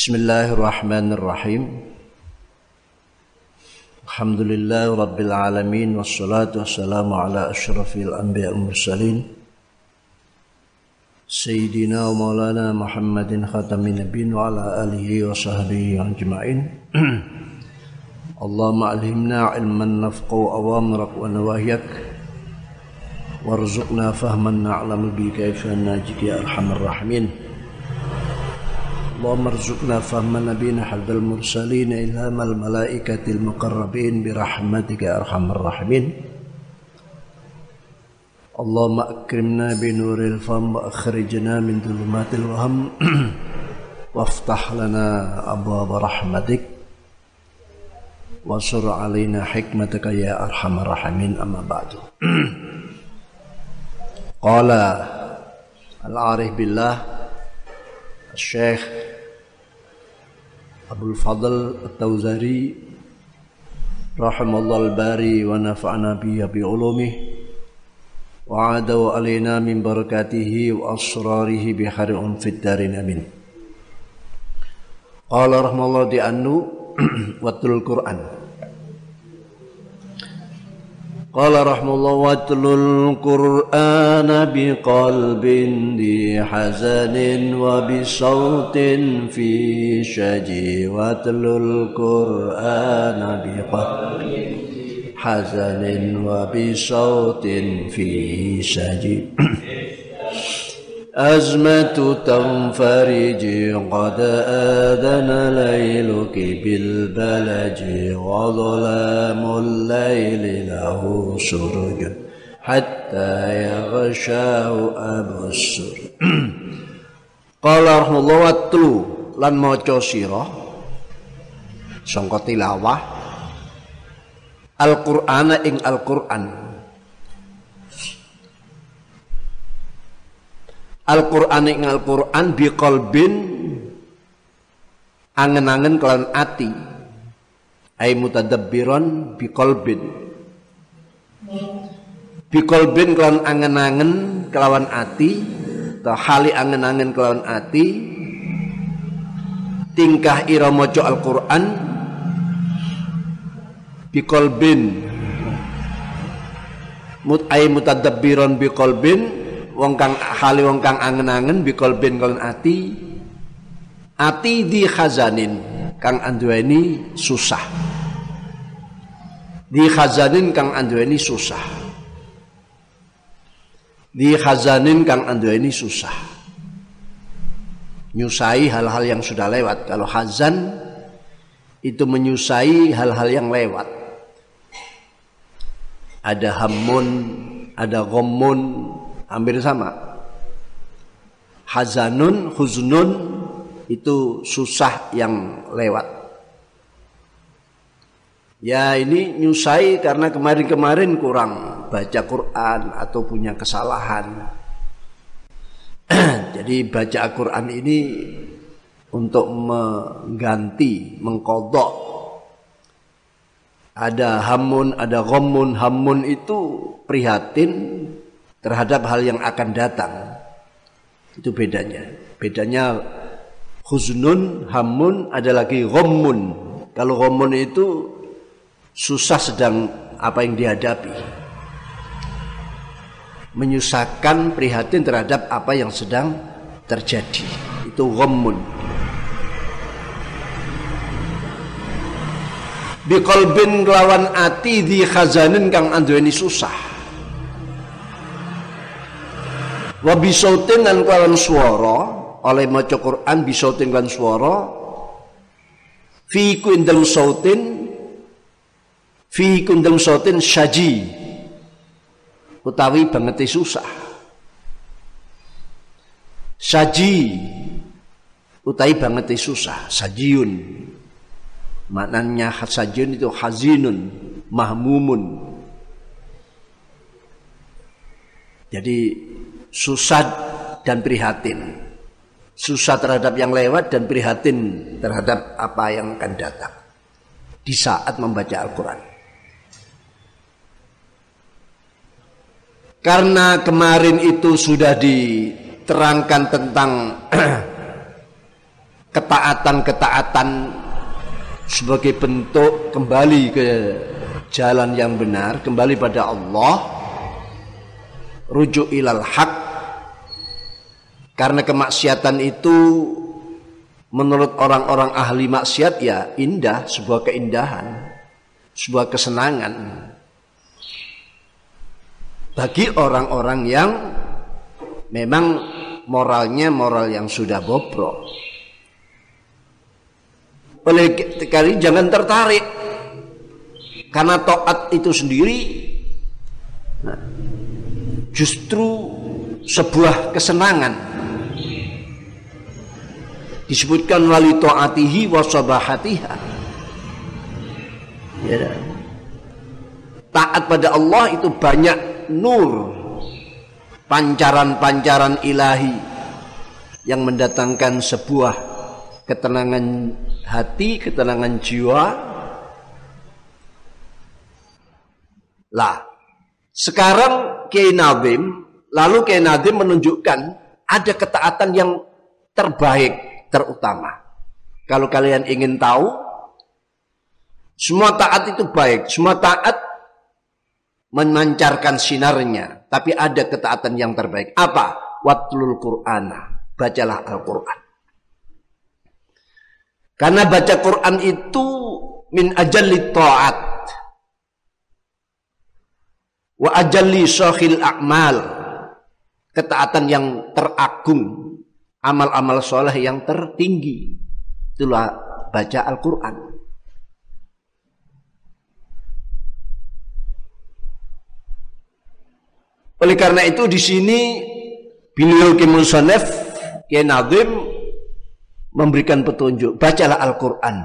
بسم الله الرحمن الرحيم الحمد لله رب العالمين والصلاة والسلام على أشرف الأنبياء والمرسلين سيدنا ومولانا محمد خاتم النبيين وعلى آله وصحبه أجمعين اللهم علمنا علما نفقه أوامرك ونواهيك وارزقنا فهما نعلم به كيف يا أرحم الراحمين اللهم ارزقنا فهم نبينا حد المرسلين إلهام الملائكة المقربين برحمتك يا أرحم الراحمين. اللهم أكرمنا بنور الفم وأخرجنا من ظلمات الوهم. وافتح لنا أبواب رحمتك. وصر علينا حكمتك يا أرحم الراحمين. أما بعد. قال العارف بالله الشيخ Abdul Fadl At-Tauzari rahimallahu al-bari wa nafa'na bihi bi ulumih wa adaw alaina min barakatihi wa asrarihi bi khairin fid darin amin qala rahimallahu قال رحمه الله واتل القرآن بقلب ذي حزن وبصوت في شجي واتل القرآن بقلب حزن وبصوت في شجي. أزمة تنفرج قد آذن ليلك بالبلج وظلام الليل له سرج حتى يغشاه أبو السر قال رحمه الله واتلو maca sira sangka tilawah Al-Qur'ana ing Al-Qur'an Al-Qur'an ing Al-Qur'an biqalbin angen-angen kelawan ati. Ai mutadabbiron biqalbin. Biqalbin kelawan angen-angen kelawan ati. Atau hali angen-angen kelawan ati. Tingkah ira maca Al-Qur'an biqalbin. Mut ai mutadabbiron biqalbin wong kang hale wong kang angen-angen bikol ben kolon ati. Ati di khazanin kang anduweni susah. Di khazanin kang anduweni susah. Di khazanin kang anduweni susah. Nyusai hal-hal yang sudah lewat. Kalau khazan itu menyusai hal-hal yang lewat. Ada hamun ada gomun hampir sama. Hazanun, huznun itu susah yang lewat. Ya ini nyusai karena kemarin-kemarin kurang baca Quran atau punya kesalahan. Jadi baca Quran ini untuk mengganti, mengkodok. Ada hamun, ada gomun. Hamun itu prihatin terhadap hal yang akan datang. Itu bedanya. Bedanya huznun, hamun ada lagi ghammun. Kalau ghammun itu susah sedang apa yang dihadapi. Menyusahkan prihatin terhadap apa yang sedang terjadi. Itu ghammun. Biqalbin kelawan ati di khazanin kang anduweni susah wa bisautin lan kelawan swara oleh maca Quran bisautin lan swara fi kundal sautin fi kundal sautin syaji utawi banget susah. Saji utawi banget susah sajiun. Maknanya sajiun itu hazinun mahmumun. Jadi susah dan prihatin. Susah terhadap yang lewat dan prihatin terhadap apa yang akan datang di saat membaca Al-Quran. Karena kemarin itu sudah diterangkan tentang ketaatan-ketaatan sebagai bentuk kembali ke jalan yang benar, kembali pada Allah, rujuk ilal haq. Karena kemaksiatan itu menurut orang-orang ahli maksiat ya indah, sebuah keindahan, sebuah kesenangan. Bagi orang-orang yang memang moralnya moral yang sudah bobrok. Oleh kali jangan tertarik karena toat itu sendiri nah, justru sebuah kesenangan. Disebutkan wali taatihi wa sabahatiha. Ya. Taat pada Allah itu banyak nur pancaran-pancaran ilahi yang mendatangkan sebuah ketenangan hati, ketenangan jiwa. Lah, sekarang Kiai Nadim, lalu Kiai Nadim menunjukkan ada ketaatan yang terbaik, terutama. Kalau kalian ingin tahu, semua taat itu baik, semua taat memancarkan sinarnya, tapi ada ketaatan yang terbaik. Apa? Watlul Qur'ana, bacalah Al-Qur'an. Karena baca Quran itu min ajalli ta'at. Wa ajalli sahil a'mal. Ketaatan yang teragung. Amal-amal soleh yang tertinggi. Itulah baca Al-Quran. Oleh karena itu di sini beliau Kimusonef Kiai Nazim memberikan petunjuk. Bacalah Al-Quran.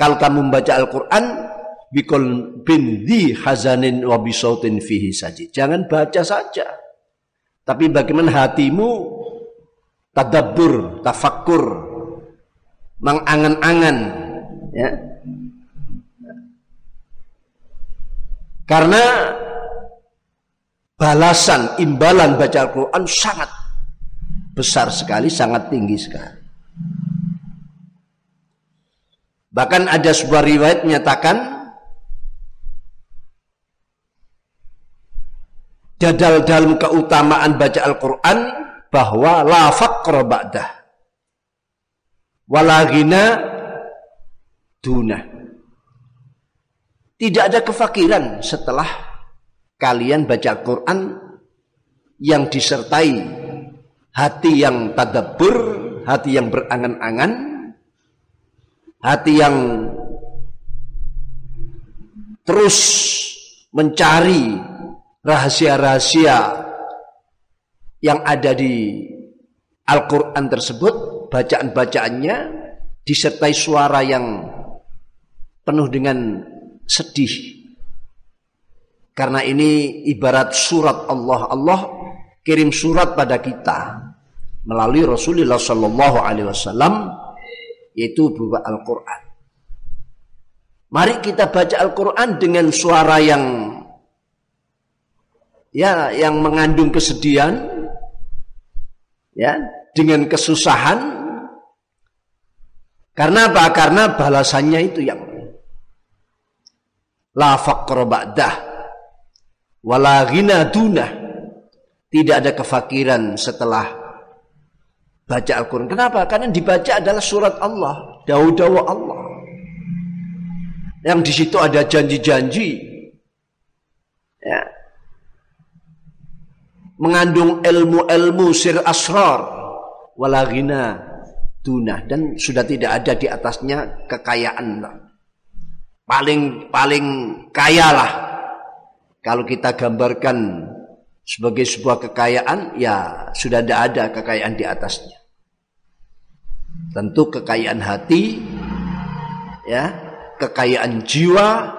Kalau kamu membaca Al-Quran, bikol bin di hazanin wa bisautin fihi saja. Jangan baca saja. Tapi bagaimana hatimu tadabbur, tafakkur, mengangan-angan. Ya. Karena balasan, imbalan baca Al-Quran sangat besar sekali, sangat tinggi sekali. Bahkan ada sebuah riwayat menyatakan dadal dalam keutamaan baca Al-Quran bahwa la faqra ba'dah wala ghina dunah. Tidak ada kefakiran setelah kalian baca Al-Quran yang disertai hati yang tadabbur, hati yang berangan-angan, hati yang terus mencari rahasia-rahasia yang ada di Al-Quran tersebut, bacaan-bacaannya disertai suara yang penuh dengan sedih. Karena ini ibarat surat Allah. Allah kirim surat pada kita melalui Rasulullah Shallallahu Alaihi Wasallam yaitu berupa Al-Quran. Mari kita baca Al-Quran dengan suara yang ya yang mengandung kesedihan, ya dengan kesusahan. Karena apa? Karena balasannya itu yang la faqra ba'dah wala ghina dunah. Tidak ada kefakiran setelah baca Al-Quran. Kenapa? Karena dibaca adalah surat Allah, dawu-dawu Allah. Yang di situ ada janji-janji. Ya. Mengandung ilmu-ilmu sir asrar walagina dunah dan sudah tidak ada di atasnya kekayaan. Paling paling kaya lah kalau kita gambarkan sebagai sebuah kekayaan ya sudah tidak ada kekayaan di atasnya. Tentu kekayaan hati, ya, kekayaan jiwa,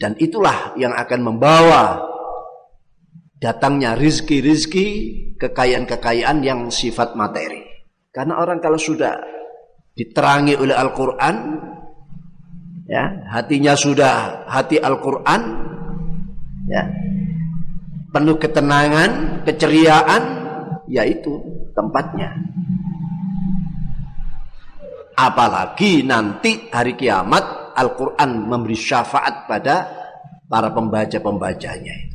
dan itulah yang akan membawa datangnya rizki-rizki, kekayaan-kekayaan yang sifat materi. Karena orang kalau sudah diterangi oleh Al-Quran, ya, hatinya sudah hati Al-Quran, ya, penuh ketenangan, keceriaan, yaitu tempatnya. Apalagi nanti hari kiamat Al-Quran memberi syafaat pada para pembaca-pembacanya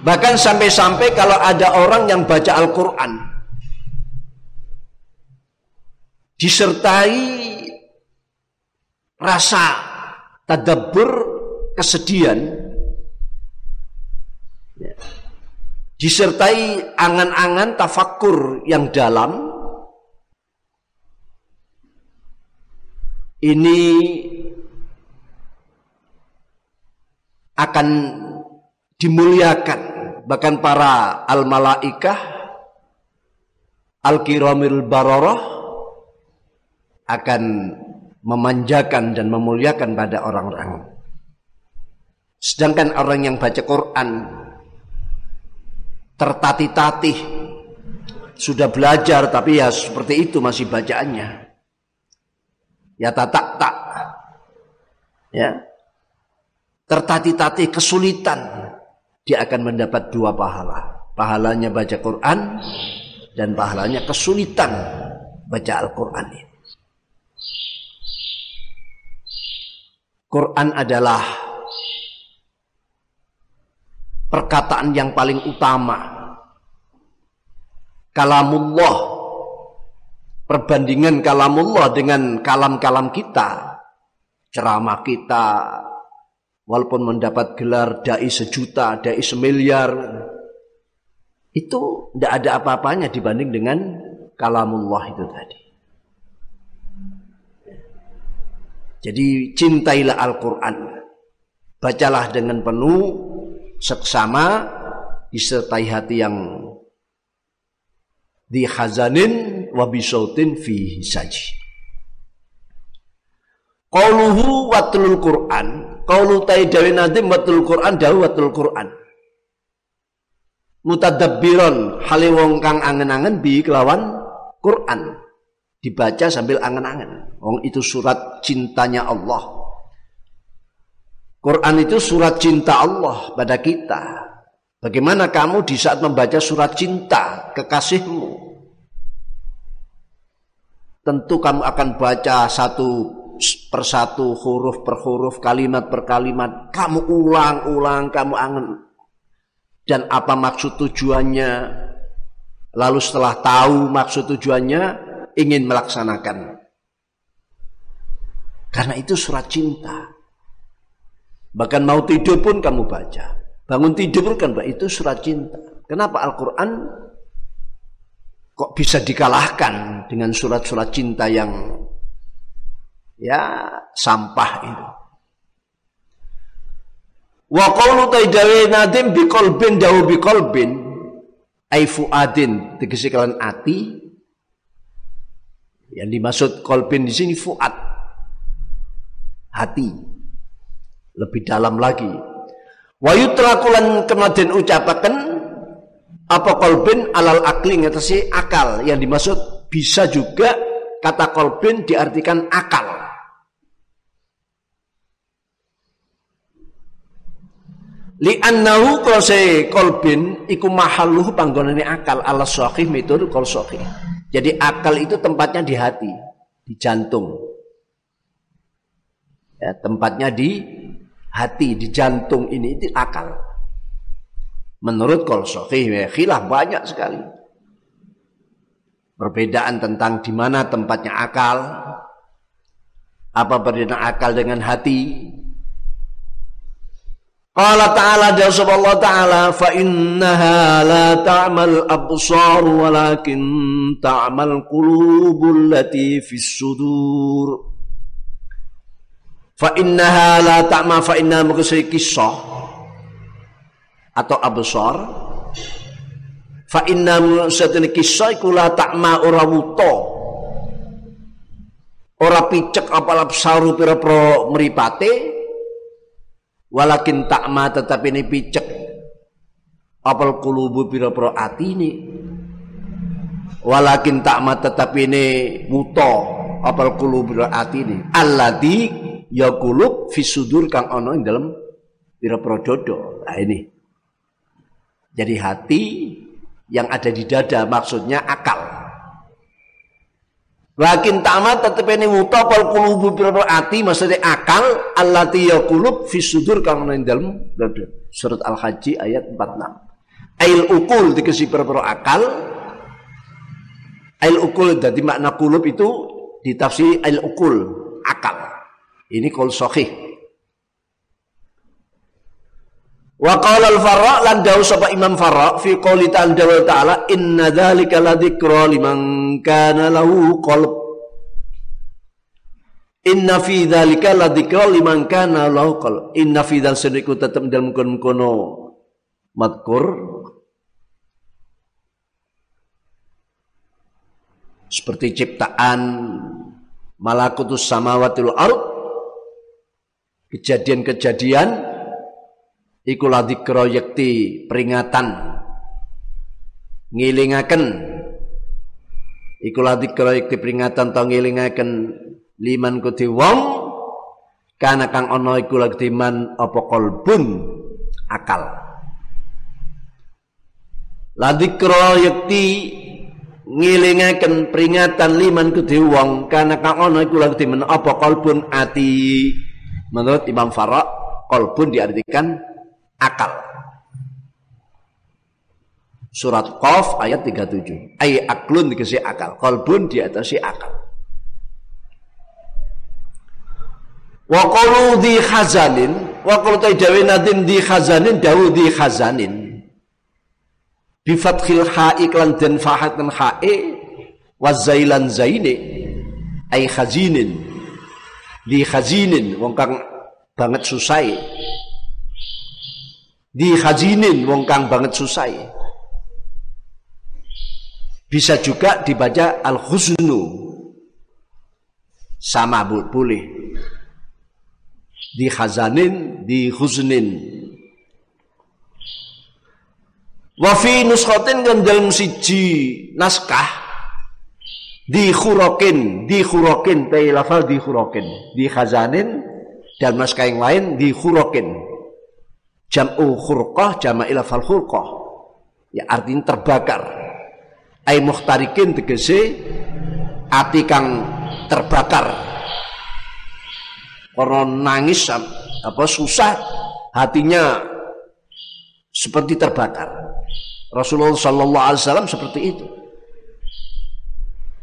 Bahkan sampai-sampai kalau ada orang yang baca Al-Quran disertai rasa tadabbur kesedihan ya disertai angan-angan tafakur yang dalam ini akan dimuliakan bahkan para al malaikah al kiramil baroroh akan memanjakan dan memuliakan pada orang-orang. Sedangkan orang yang baca Quran tertatih-tatih sudah belajar tapi ya seperti itu masih bacaannya. Ya tak tak ya. Tertatih-tatih kesulitan dia akan mendapat dua pahala pahalanya baca Quran dan pahalanya kesulitan baca Al-Quran ini Quran adalah perkataan yang paling utama. Kalamullah perbandingan kalamullah dengan kalam-kalam kita, ceramah kita, walaupun mendapat gelar dai sejuta, dai semiliar, itu tidak ada apa-apanya dibanding dengan kalamullah itu tadi. Jadi cintailah Al-Quran. Bacalah dengan penuh seksama disertai hati yang di hazanin wa bisautin fi saji. Qauluhu watlul Qur'an, qaulu taidawi nadim watlul Qur'an dawu watlul Qur'an. Mutadabbiron hale wong kang angen-angen bi kelawan Quran. Dibaca sambil angen-angen. Wong itu surat cintanya Allah. Quran itu surat cinta Allah pada kita. Bagaimana kamu di saat membaca surat cinta kekasihmu? Tentu kamu akan baca satu persatu huruf per huruf, kalimat per kalimat. Kamu ulang-ulang, kamu angen. Dan apa maksud tujuannya? Lalu setelah tahu maksud tujuannya, ingin melaksanakan. Karena itu surat cinta. Bahkan mau tidur pun kamu baca. Bangun tidur kan Pak itu surat cinta. Kenapa Al-Quran kok bisa dikalahkan dengan surat-surat cinta yang ya sampah itu. Wa qawlu taidawi nadim biqalbin dawu biqalbin ay fuadin tegese kalian ati yang dimaksud kolbin di sini fuad hati lebih dalam lagi. Wa yutrakulan kemudian ucapakan apa kolbin alal akli ngatasi akal yang dimaksud bisa juga kata kolbin diartikan akal. Li annahu kalau kolbin iku mahaluh panggonane akal ala sahih metode kol sahih. Jadi akal itu tempatnya di hati, di jantung. Ya, tempatnya di hati di jantung ini itu akal. Menurut kol ya, khilaf banyak sekali. Perbedaan tentang di mana tempatnya akal, apa berbeda akal dengan hati. Qala ta'ala jawab Allah ta'ala fa innaha la ta'mal absar walakin ta'mal qulubul lati fis sudur. Fa innaha la ta'ma fa inna maksudnya kisah atau absar. Fa inna maksudnya kisah iku la ta'ma ora wuto. Ora picek apa absaru pira-pira mripate. Walakin ta'ma tetapi ini picek apal kulubu pira-pira atine. Walakin ta'ma tetapi ini wuto apal kulubu pira atine. Alladzi ya kulub fisudur kang ono ing dalam pira-pira dodo. Nah ini. Jadi hati yang ada di dada maksudnya akal Lakin tamat tetep ini muta pal kulubu pira ati maksudnya akal allati yaqulub fi sudur kang dalem dada. Surat Al-Haji ayat 46. Ail ukul dikasih pira akal. Ail ukul dadi makna kulub itu ditafsir ail ukul akal. Ini kol sahih. Wa qala al-Farra lan dawu sapa Imam Farra fi qouli ta'ala inna dzalika ladzikra liman kana lahu qalb. Inna fi dzalika ladzikra liman kana lahu qalb. Inna fi dzal sediku tetep dalam kono madkur. Seperti ciptaan malakutus samawatil ard kejadian-kejadian iku ladikra yekti peringatan. Ngilingaken. Iku ladikra yekti peringatan to ngilingaken liman kuti wong. Kana kang ana iku man apa kolbun akal. Ladikra yekti ngilingaken peringatan liman kuti wong. Kana kang ana iku man apa kolbun ati. Menurut Imam Farah kolbun diartikan akal. Surat Qaf ayat 37. Ay aklun dikasih akal. Kolbun di atas akal. Wa qalu di khazanin wa qalu taidawi nadin di khazanin dawu di khazanin bi fathil ha'i klan den fahatkan ha'i wa zailan zaini ay khazinin di khazinin wong kang banget susai di khazinin wong kang banget susah bisa juga dibaca al husnu sama boleh. Di khazanin di husnin wa fi nuskhatin kan dalam siji naskah. Di khurokin di khurokin tay lafal di khazanin dan naskah yang lain di khurokin jam'u khurqah jama'il fal khurqah. Ya artinya terbakar. Ai muhtarikin tegese ati kang terbakar. Karena nangis apa susah hatinya seperti terbakar. Rasulullah Sallallahu Alaihi Wasallam seperti itu.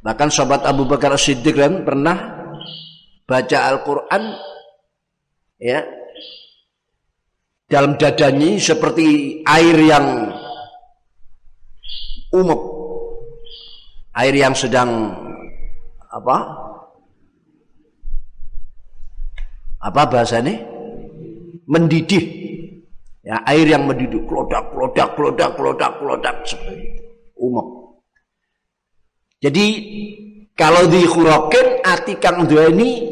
Bahkan sahabat Abu Bakar Siddiq kan pernah baca Al-Quran ya dalam dadanya seperti air yang umum. Air yang sedang apa? Apa bahasanya? Mendidih. Ya air yang mendidih. Kelodak kelodak kelodak kelodak kelodak seperti itu umum. Jadi kalau dihurokin ati kang ini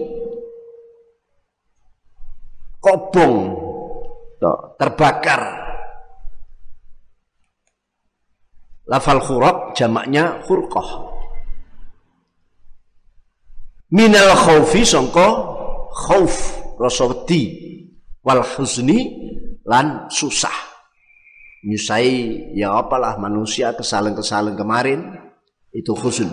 kobong terbakar. Lafal khurab jamaknya khurqah. Minal khaufi songko khauf rasa wal huzni lan susah. Nyusai ya apalah manusia kesalahan-kesalahan kemarin itu khusn.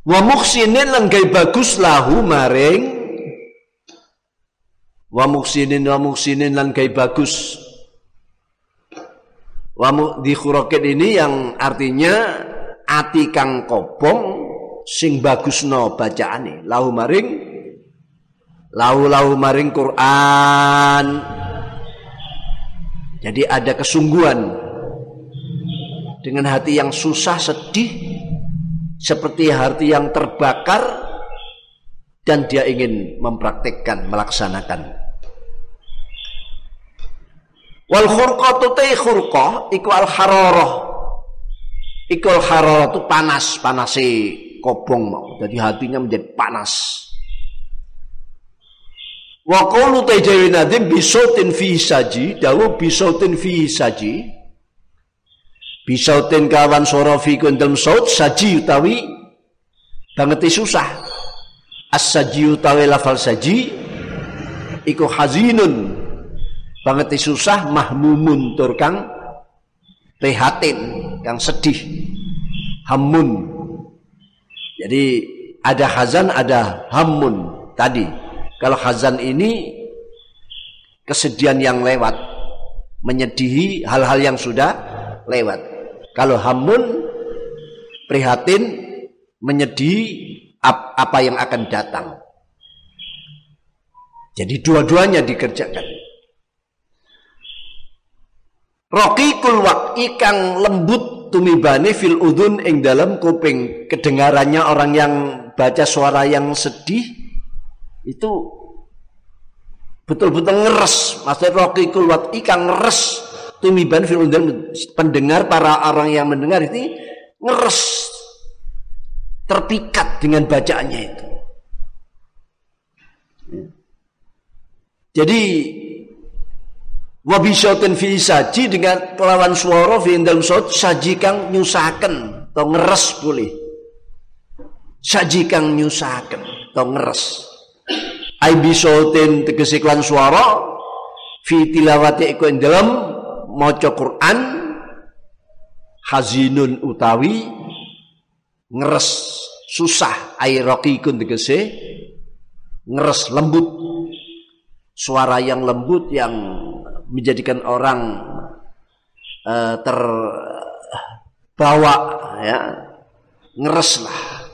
Wa muhsinin lan bagus lahu maring wa muksinin wa muksinin lan kai bagus. Wa di khuroket ini yang artinya ati kang kobong sing bagusno bacaane. Lahu maring lahu lahu maring Quran. Jadi ada kesungguhan dengan hati yang susah sedih seperti hati yang terbakar dan dia ingin mempraktikkan melaksanakan Wal khurqatu ta khurqah iku al hararah. Iku al hararah itu panas, panasi kobong mau. Jadi hatinya menjadi panas. Wa qawlu tajawi nadim bisautin fi saji, dawu bisautin fi saji. Bisautin kawan suara fi saut saji utawi banget susah. As-saji utawi lafal saji iku hazinun banget susah mahmumun tur kang prihatin, yang sedih, hamun. Jadi ada hazan, ada hamun tadi. Kalau hazan ini kesedihan yang lewat, menyedihi hal-hal yang sudah lewat. Kalau hamun prihatin, menyedihi apa yang akan datang. Jadi dua-duanya dikerjakan. Rokikul waqi kang lembut tumibane fil udun ing dalam kuping. Kedengarannya orang yang baca suara yang sedih itu betul-betul ngeres. Maksudnya rokikul waqi kang ngeres tumiban fil udun pendengar para orang yang mendengar itu ngeres terpikat dengan bacaannya itu. Jadi wabisoten fi saji dengan kelawan suara fi dalam saut saji kang nyusaken atau ngeres boleh. Saji kang nyusaken atau ngeres. Ai bisoten tegese kelawan suara fi tilawati iku ing dalam maca Quran hazinun utawi ngeres susah ai raqiqun tegese ngeres lembut suara yang lembut yang menjadikan orang uh, terbawa ya. Ngereslah.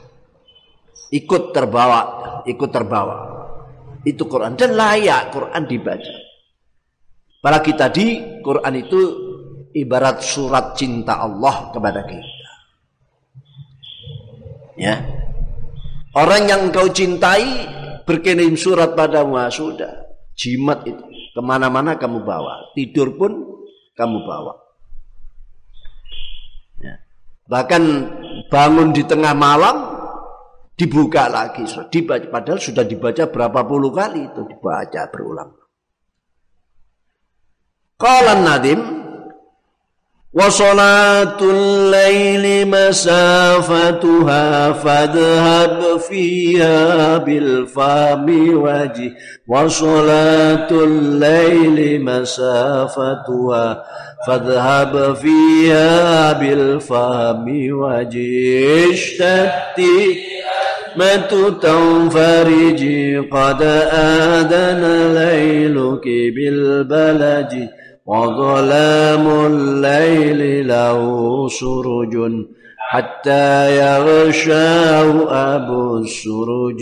Ikut terbawa ikut terbawa. Itu Quran. Dan layak Quran dibaca. Apalagi tadi Quran itu ibarat surat cinta Allah kepada kita. Ya. Orang yang engkau cintai berkirim surat padamu ah, sudah. Jimat itu ke mana-mana kamu bawa, tidur pun kamu bawa. Ya. Bahkan bangun di tengah malam dibuka lagi, dibaca, padahal sudah dibaca berapa puluh kali itu dibaca berulang. Kalau Nadim وصلاة الليل مسافتها فاذهب فيها بالفم وجه. وصلاة الليل مسافتها فاذهب فيها بالفم وجه. اشتدي مت تنفرجي قد آذن ليلك بالبلج. وظلام الليل له سرج حتى يغشاه أبو السرج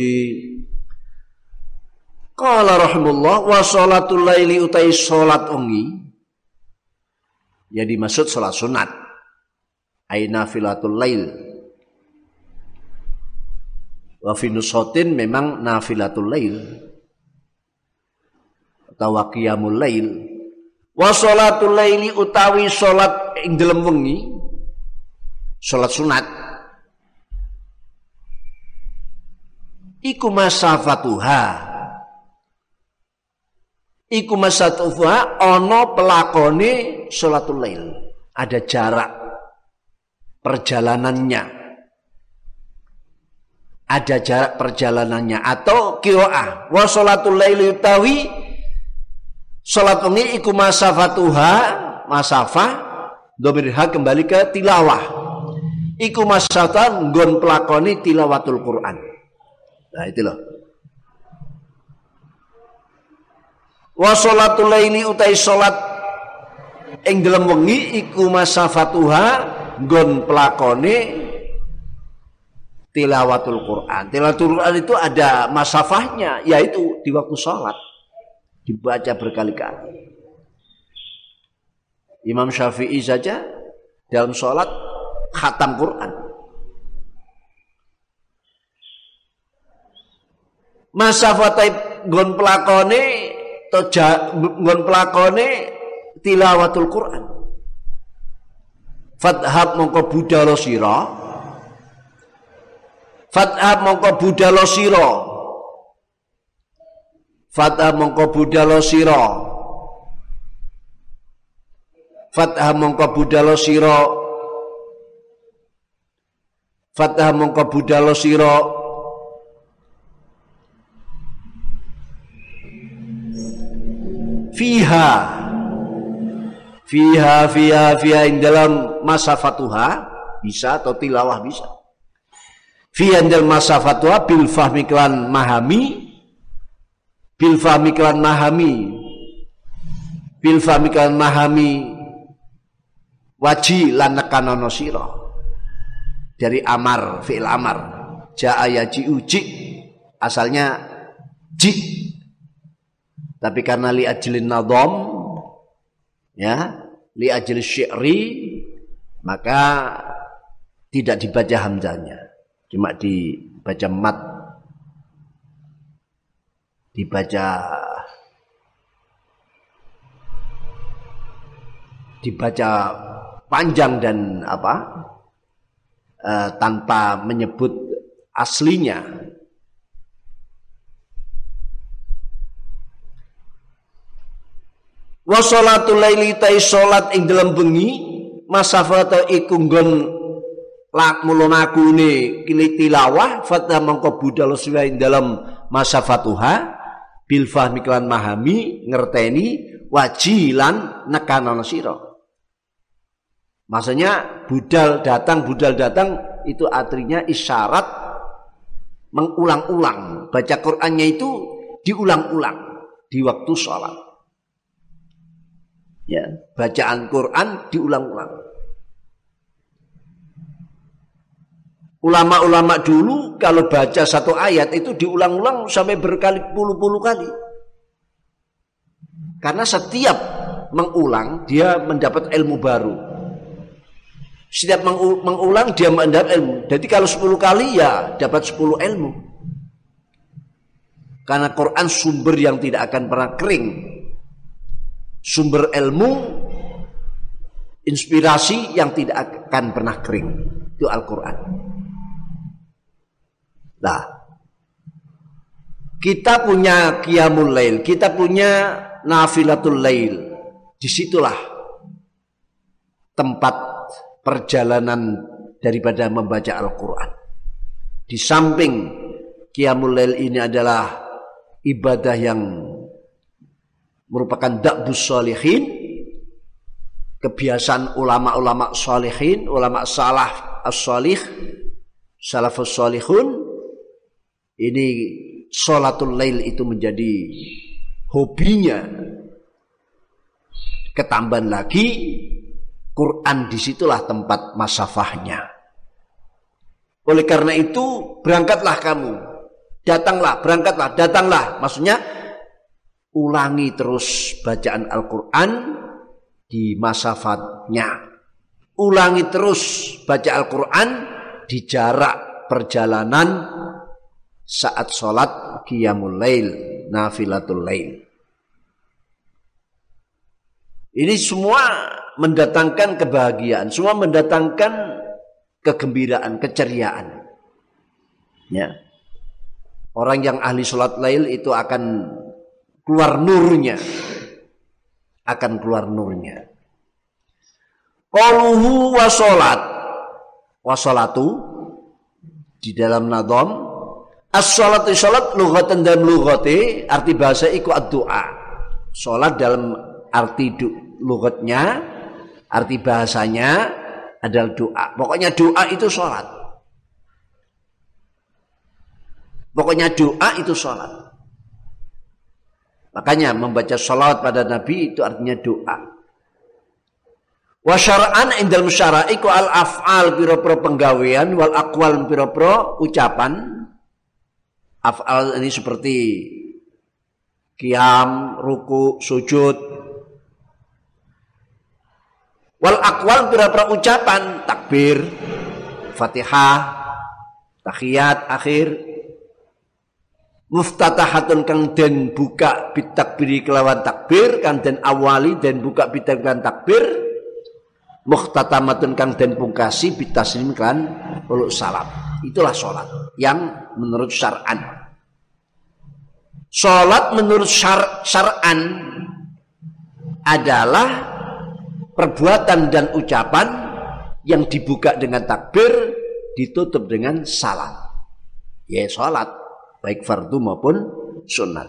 Qala rahimullah wa salatul laili utai salat wengi ya dimaksud salat sunat aina filatul lail wa fi nusatin memang nafilatul lail atau qiyamul lail Wa sholatul laili utawi salat ing dalem wengi salat sunat. Iku masafatuha. Iku masafatuha ana pelakone salatul lail. Ada jarak perjalanannya. Ada jarak perjalanannya atau qiraah wa salatul laili utawi Salat ini iku masafatuha, masafah, domirha kembali ke tilawah. Iku masafah nggon pelakoni tilawatul Quran. Nah itu loh. Wa salatul laili utai salat ing dalam wengi iku masafatuha nggon pelakoni tilawatul Quran. Tilawatul Quran itu ada masafahnya yaitu di waktu salat dibaca berkali-kali. Imam Syafi'i saja dalam sholat khatam Quran. Masa fatai gon pelakone toja gon pelakone tilawatul Quran. Fathab mongko budalo sira. Fathab mongko budalo sira Fatah mongko budalo siro Fatah mongko budalo siro Fatah mongko budalo siro Fiha. Fiha fiha fiha in dalam masa fatuha bisa atau tilawah bisa. Fiha dalam masa fatuha bil fahmi kelan mahami bil fahmi mahami. Bil fahmi mahami waji lan nekanono sira. Dari amar fi'il amar. Jaa yaji uji asalnya ji. Tapi karena li ajlin nadom ya li ajli syi'ri maka tidak dibaca hamzahnya cuma dibaca mat dibaca dibaca panjang dan apa uh, tanpa menyebut aslinya. Wa sholatul laili tai salat ing dalam bengi masafata iku nggon lak mulunakune kili tilawah fatah mangko budal suwa ing dalam masafatuha bil fahmi kelan mahami ngerteni wajilan nekanono sira. Maksudnya budal datang budal datang itu artinya isyarat mengulang-ulang. Baca Qur'annya itu diulang-ulang di waktu sholat. Ya bacaan Quran diulang-ulang ulama-ulama dulu kalau baca satu ayat itu diulang-ulang sampai berkali puluh-puluh kali. Karena setiap mengulang dia mendapat ilmu baru. Setiap mengulang dia mendapat ilmu. Jadi kalau 10 kali ya dapat 10 ilmu. Karena Quran sumber yang tidak akan pernah kering. Sumber ilmu inspirasi yang tidak akan pernah kering. Itu Al-Qur'an. Nah, kita punya qiyamul lail, kita punya nafilatul lail. Di situlah tempat perjalanan daripada membaca Al-Quran. Di samping qiyamul lail ini adalah ibadah yang merupakan dakbus salihin kebiasaan ulama-ulama salihin ulama salah as-salih salafus salihun ini sholatul lail itu menjadi hobinya. Ketambahan lagi Quran di situlah tempat masafahnya oleh karena itu berangkatlah kamu. Datanglah berangkatlah datanglah. Maksudnya ulangi terus bacaan Al-Quran di masa fatnya. Ulangi terus baca Al-Quran di jarak perjalanan saat sholat qiyamul lail, nafilatul lail. Ini semua mendatangkan kebahagiaan, semua mendatangkan kegembiraan, keceriaan. Ya. Orang yang ahli sholat lail itu akan keluar nurnya akan keluar nurnya qaluhu wa salatu di dalam nadom as-salatu salat lughatan dan lughati arti bahasa iku ad-doa salat dalam arti lughatnya arti bahasanya adalah doa pokoknya doa itu salat pokoknya doa itu salat Makanya membaca salawat pada Nabi itu artinya doa. Wa syara'an indal musyara'iku al af'al pira-pira penggawean wal aqwal pira-pira ucapan. Af'al ini seperti kiam, ruku, sujud. Wal aqwal pira-pira ucapan? Takbir, Fatihah, tahiyat akhir, muftatahatun kang den buka bitakbiri kelawan takbir kang den awali den buka bitak kelawan takbir. Muhtatamatun kang den pungkasi bitaslim kan uluk salam itulah sholat yang menurut syar'an sholat menurut syar syar'an adalah perbuatan dan ucapan yang dibuka dengan takbir ditutup dengan salam ya sholat baik fardu maupun sunat.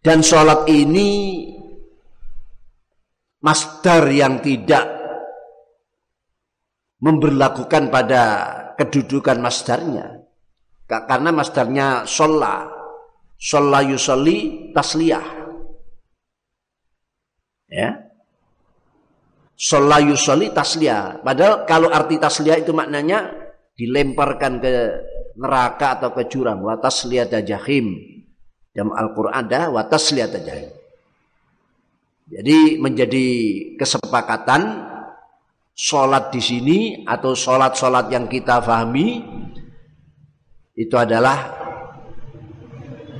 Dan sholat ini masdar yang tidak memberlakukan pada kedudukan masdarnya. Karena masdarnya sholla. Sholla yusolli tasliyah. Ya. Sholla yusolli tasliyah. Padahal kalau arti tasliyah itu maknanya dilemparkan ke neraka atau ke jurang. Wa tasliyah jahim. Dalam Al-Quran ada wa tasliyah jahim. Jadi menjadi kesepakatan sholat di sini atau sholat-sholat yang kita pahami itu adalah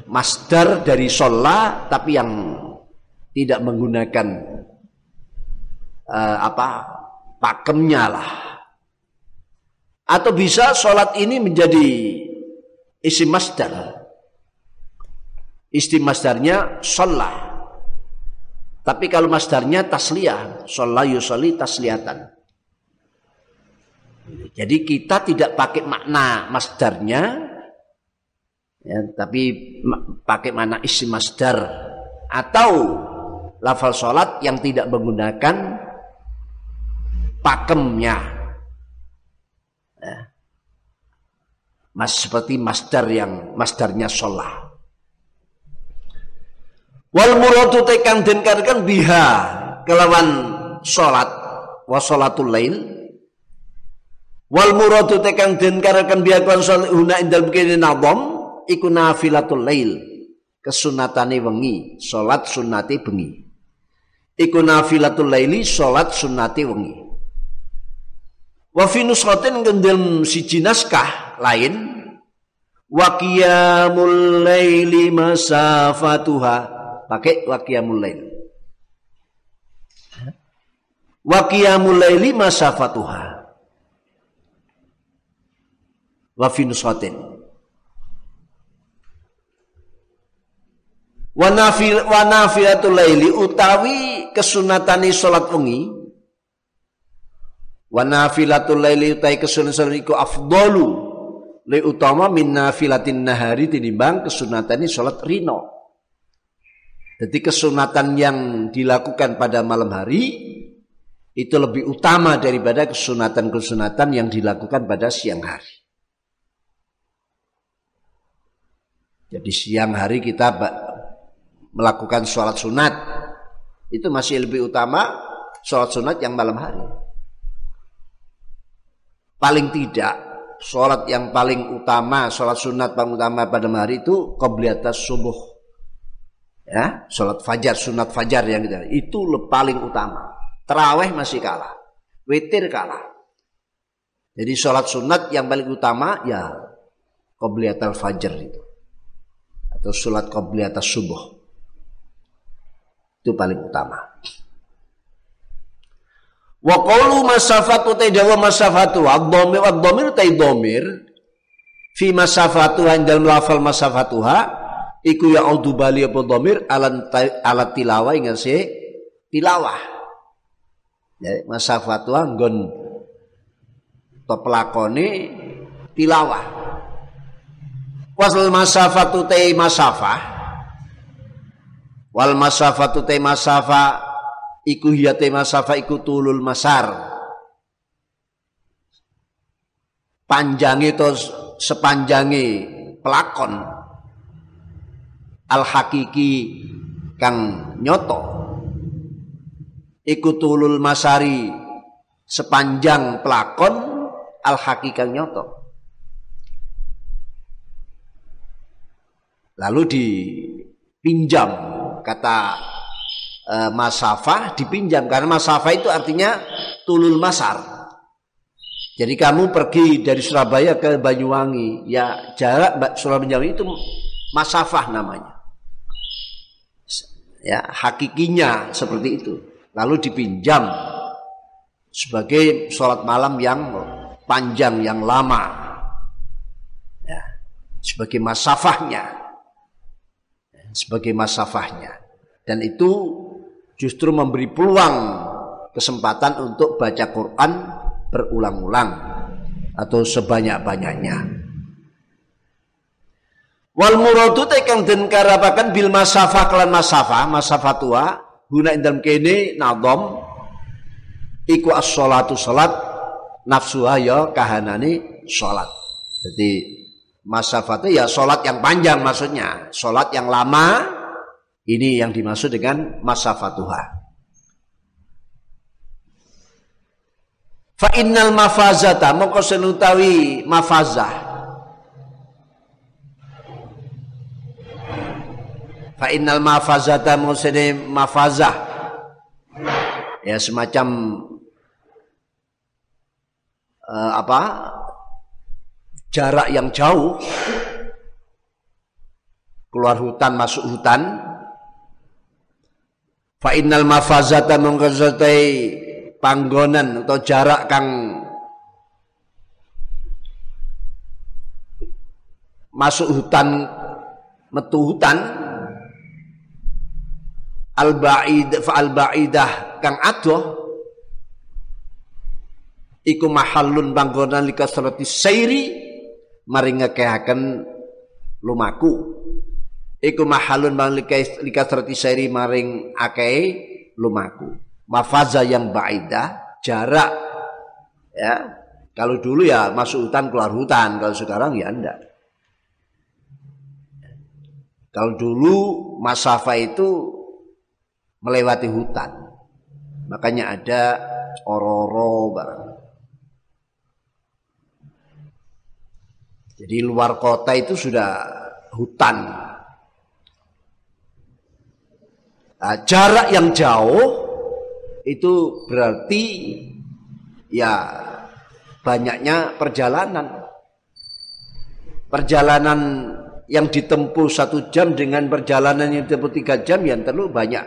masdar dari sholat tapi yang tidak menggunakan uh, apa pakemnya lah. Atau bisa sholat ini menjadi isi masdar. Isti masdarnya sholat. Tapi kalau masdarnya tasliyah, sholat yusolli tasliyatan. Jadi kita tidak pakai makna masdarnya, ya, tapi pakai makna isi masdar atau lafal sholat yang tidak menggunakan pakemnya. Ya. Mas seperti masdar yang masdarnya sholat. Wal muradu tekan den biha kelawan salat wa salatul lail. Wal muradu tekan den karkan biha kelawan salat una indal bikini nadham iku nafilatul lail. Kesunatane wengi, salat sunnate bengi. Iku nafilatul laili salat sunnate wengi. Wa fi nusratin gendel siji naskah lain wa qiyamul laili masafatuha pakai waqiyamul lail. Waqiyamul laili masafatuha. Wa fi nusatin. Wa nafil wa nafilatul laili utawi kesunatane salat wengi. Wa nafilatul laili utawi kesunatan iku afdalu le utama min nafilatin nahari tinimbang kesunatane salat rino. Jadi kesunatan yang dilakukan pada malam hari itu lebih utama daripada kesunatan-kesunatan yang dilakukan pada siang hari. Jadi siang hari kita melakukan sholat sunat. Itu masih lebih utama sholat sunat yang malam hari. Paling tidak sholat yang paling utama, sholat sunat paling utama pada hari itu qobliyatas subuh. Ya sholat fajar sunat fajar yang gitu itu paling utama. Teraweh masih kalah. Witir kalah. Jadi sholat sunat yang paling utama ya qobliyatul fajar itu atau sholat qobliyatul subuh. Itu paling utama. Wa qawlu masafatu taidawa masafatu ad-dhamir ad-dhamir taidhamir fi masafatu dalam lafal masafatuha iku ya audu bali apa dhamir alat alat tilawah ingat se tilawah. Ya masafatu nggon to pelakone tilawah wasal masafatu te masafah. Wal masafatu te masafa iku hiya te masafa iku tulul masar. Panjange to sepanjange pelakon. Al hakiki kang nyoto. Ikutulul masari sepanjang pelakon al kang nyoto lalu dipinjam kata e, masafah dipinjam. Karena masafah itu artinya tulul masar. Jadi kamu pergi dari Surabaya ke Banyuwangi. Ya jarak Surabaya itu masafah namanya. Ya hakikinya seperti itu. Lalu dipinjam sebagai sholat malam yang panjang yang lama. Ya, sebagai masafahnya ya, sebagai masafahnya dan itu justru memberi peluang kesempatan untuk baca Quran berulang-ulang atau sebanyak-banyaknya. Wal muradu tekang den karapakan bil masafah kelan masafah, masafah tua guna dalam kene nadom iku as-sholatu salat nafsuha ya kahanane salat. Jadi masafatnya ya salat yang panjang maksudnya, salat yang lama ini yang dimaksud dengan masafatuha. Fa innal mafazata mongko senutawi mafazah Fa innal mafazata musene mafazah. Ya semacam uh, apa? Jarak yang jauh. Keluar hutan masuk hutan. Fa innal mafazata mengkazatai panggonan atau jarak kang masuk hutan metu hutan. Al ba'id fa al ba'idah kang adoh. Iku mahallun banggonan likasrati sairi maring ngekehaken lumaku. Iku mahallun bang likasrati sairi maring akeh lumaku. Mafaza yang ba'idah jarak ya. Kalau dulu ya masuk hutan keluar hutan. Kalau sekarang ya enggak kalau dulu masafa itu melewati hutan. Makanya ada ororo barang. Jadi luar kota itu sudah hutan. Nah, jarak yang jauh itu berarti ya banyaknya perjalanan. Perjalanan yang ditempuh satu jam dengan perjalanan yang ditempuh tiga jam yang terlalu banyak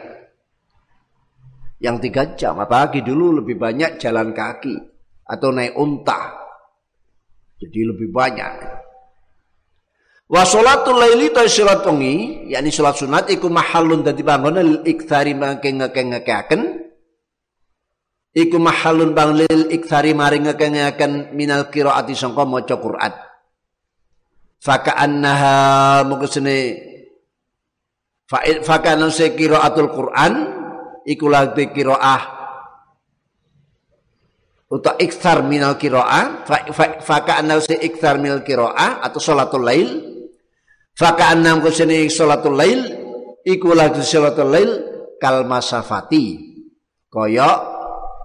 yang tiga jam. Apalagi dulu lebih banyak jalan kaki atau naik unta. Jadi lebih banyak. Wa sholatul laili ta salat wengi, yakni salat sunat iku mahallun dadi bangunan lil iktsari mangke ngeke-ngekeken. Iku mahallun bang lil iktsari maring ngeke-ngeken minal qiraati sangka maca Quran. Faka annaha mungkin fa kana se qiraatul Quran iku lagi kiroah atau ikhtar minal kiroah faka anna si ikhtar minal kiroah atau sholatul lail faka anna kusini sholatul lail iku lagi sholatul lail kal masafati koyok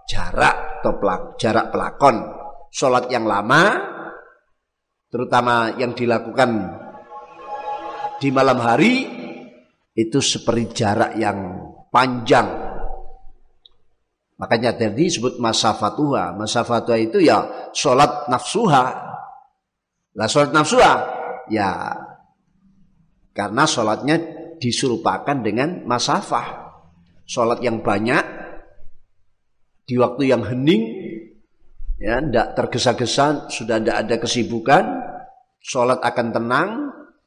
jarak atau pelak, jarak pelakon sholat yang lama terutama yang dilakukan di malam hari itu seperti jarak yang panjang Makanya tadi disebut masafatuha. Masafatuha itu ya sholat nafsuha. Lah sholat nafsuha ya karena sholatnya disurupakan dengan masafah. Sholat yang banyak di waktu yang hening ya tidak tergesa-gesa sudah tidak ada kesibukan sholat akan tenang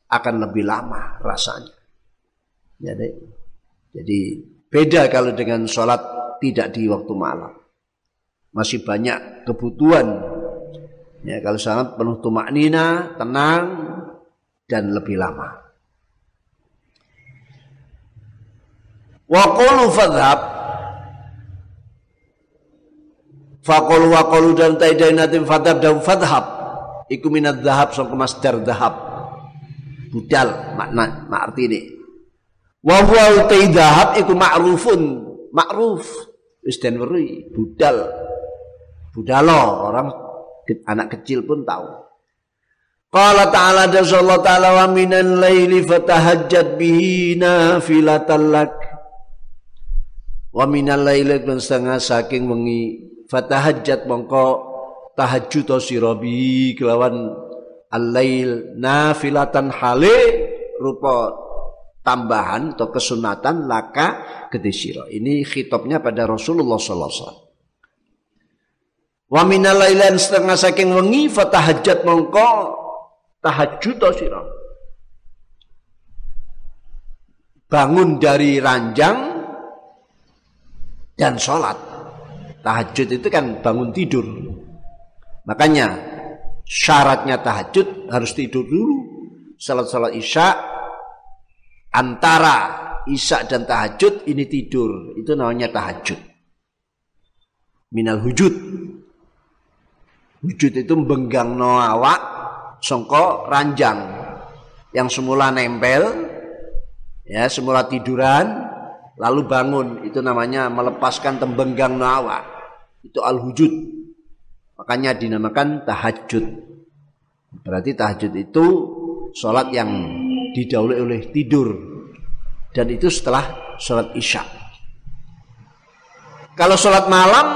akan lebih lama rasanya jadi jadi beda kalau dengan sholat tidak di waktu malam. Masih banyak kebutuhan. Ya, kalau sangat penuh tumak nina, tenang dan lebih lama. Wa qulu fadhab Faqulu wa qulu dan taidainatin fadhab dan fadhab Iku minat dhahab so masdar dhahab. Budal makna mak arti ini. Wa huwa utai dhahab iku ma'rufun. Ma'ruf. Wis den weruhi budal. Budalo orang anak kecil pun tahu. Qala ta'ala dan Allah ta'ala wa minal laili fatahajjat bihi nafilatan wa minal laili dan setengah saking wengi fatahajjat mongko tahajud sira bihi kelawan al-lail nafilatan hale rupa tambahan atau kesunatan laka kedesiro. Ini khitabnya pada Rasulullah sallallahu alaihi wasallam. Wa minal setengah saking wengi fatahajjat mongko tahajud sira. Bangun dari ranjang dan sholat. Tahajud itu kan bangun tidur. Makanya syaratnya tahajud harus tidur dulu. Salat-salat isya antara isya dan tahajud ini tidur. Itu namanya tahajud. Minal hujud. Hujud itu benggang no awak songko ranjang yang semula nempel ya semula tiduran lalu bangun itu namanya melepaskan tembenggang no awak itu al hujud makanya dinamakan tahajud. Berarti tahajud itu sholat yang didahului oleh tidur. Dan itu setelah sholat isya. Kalau sholat malam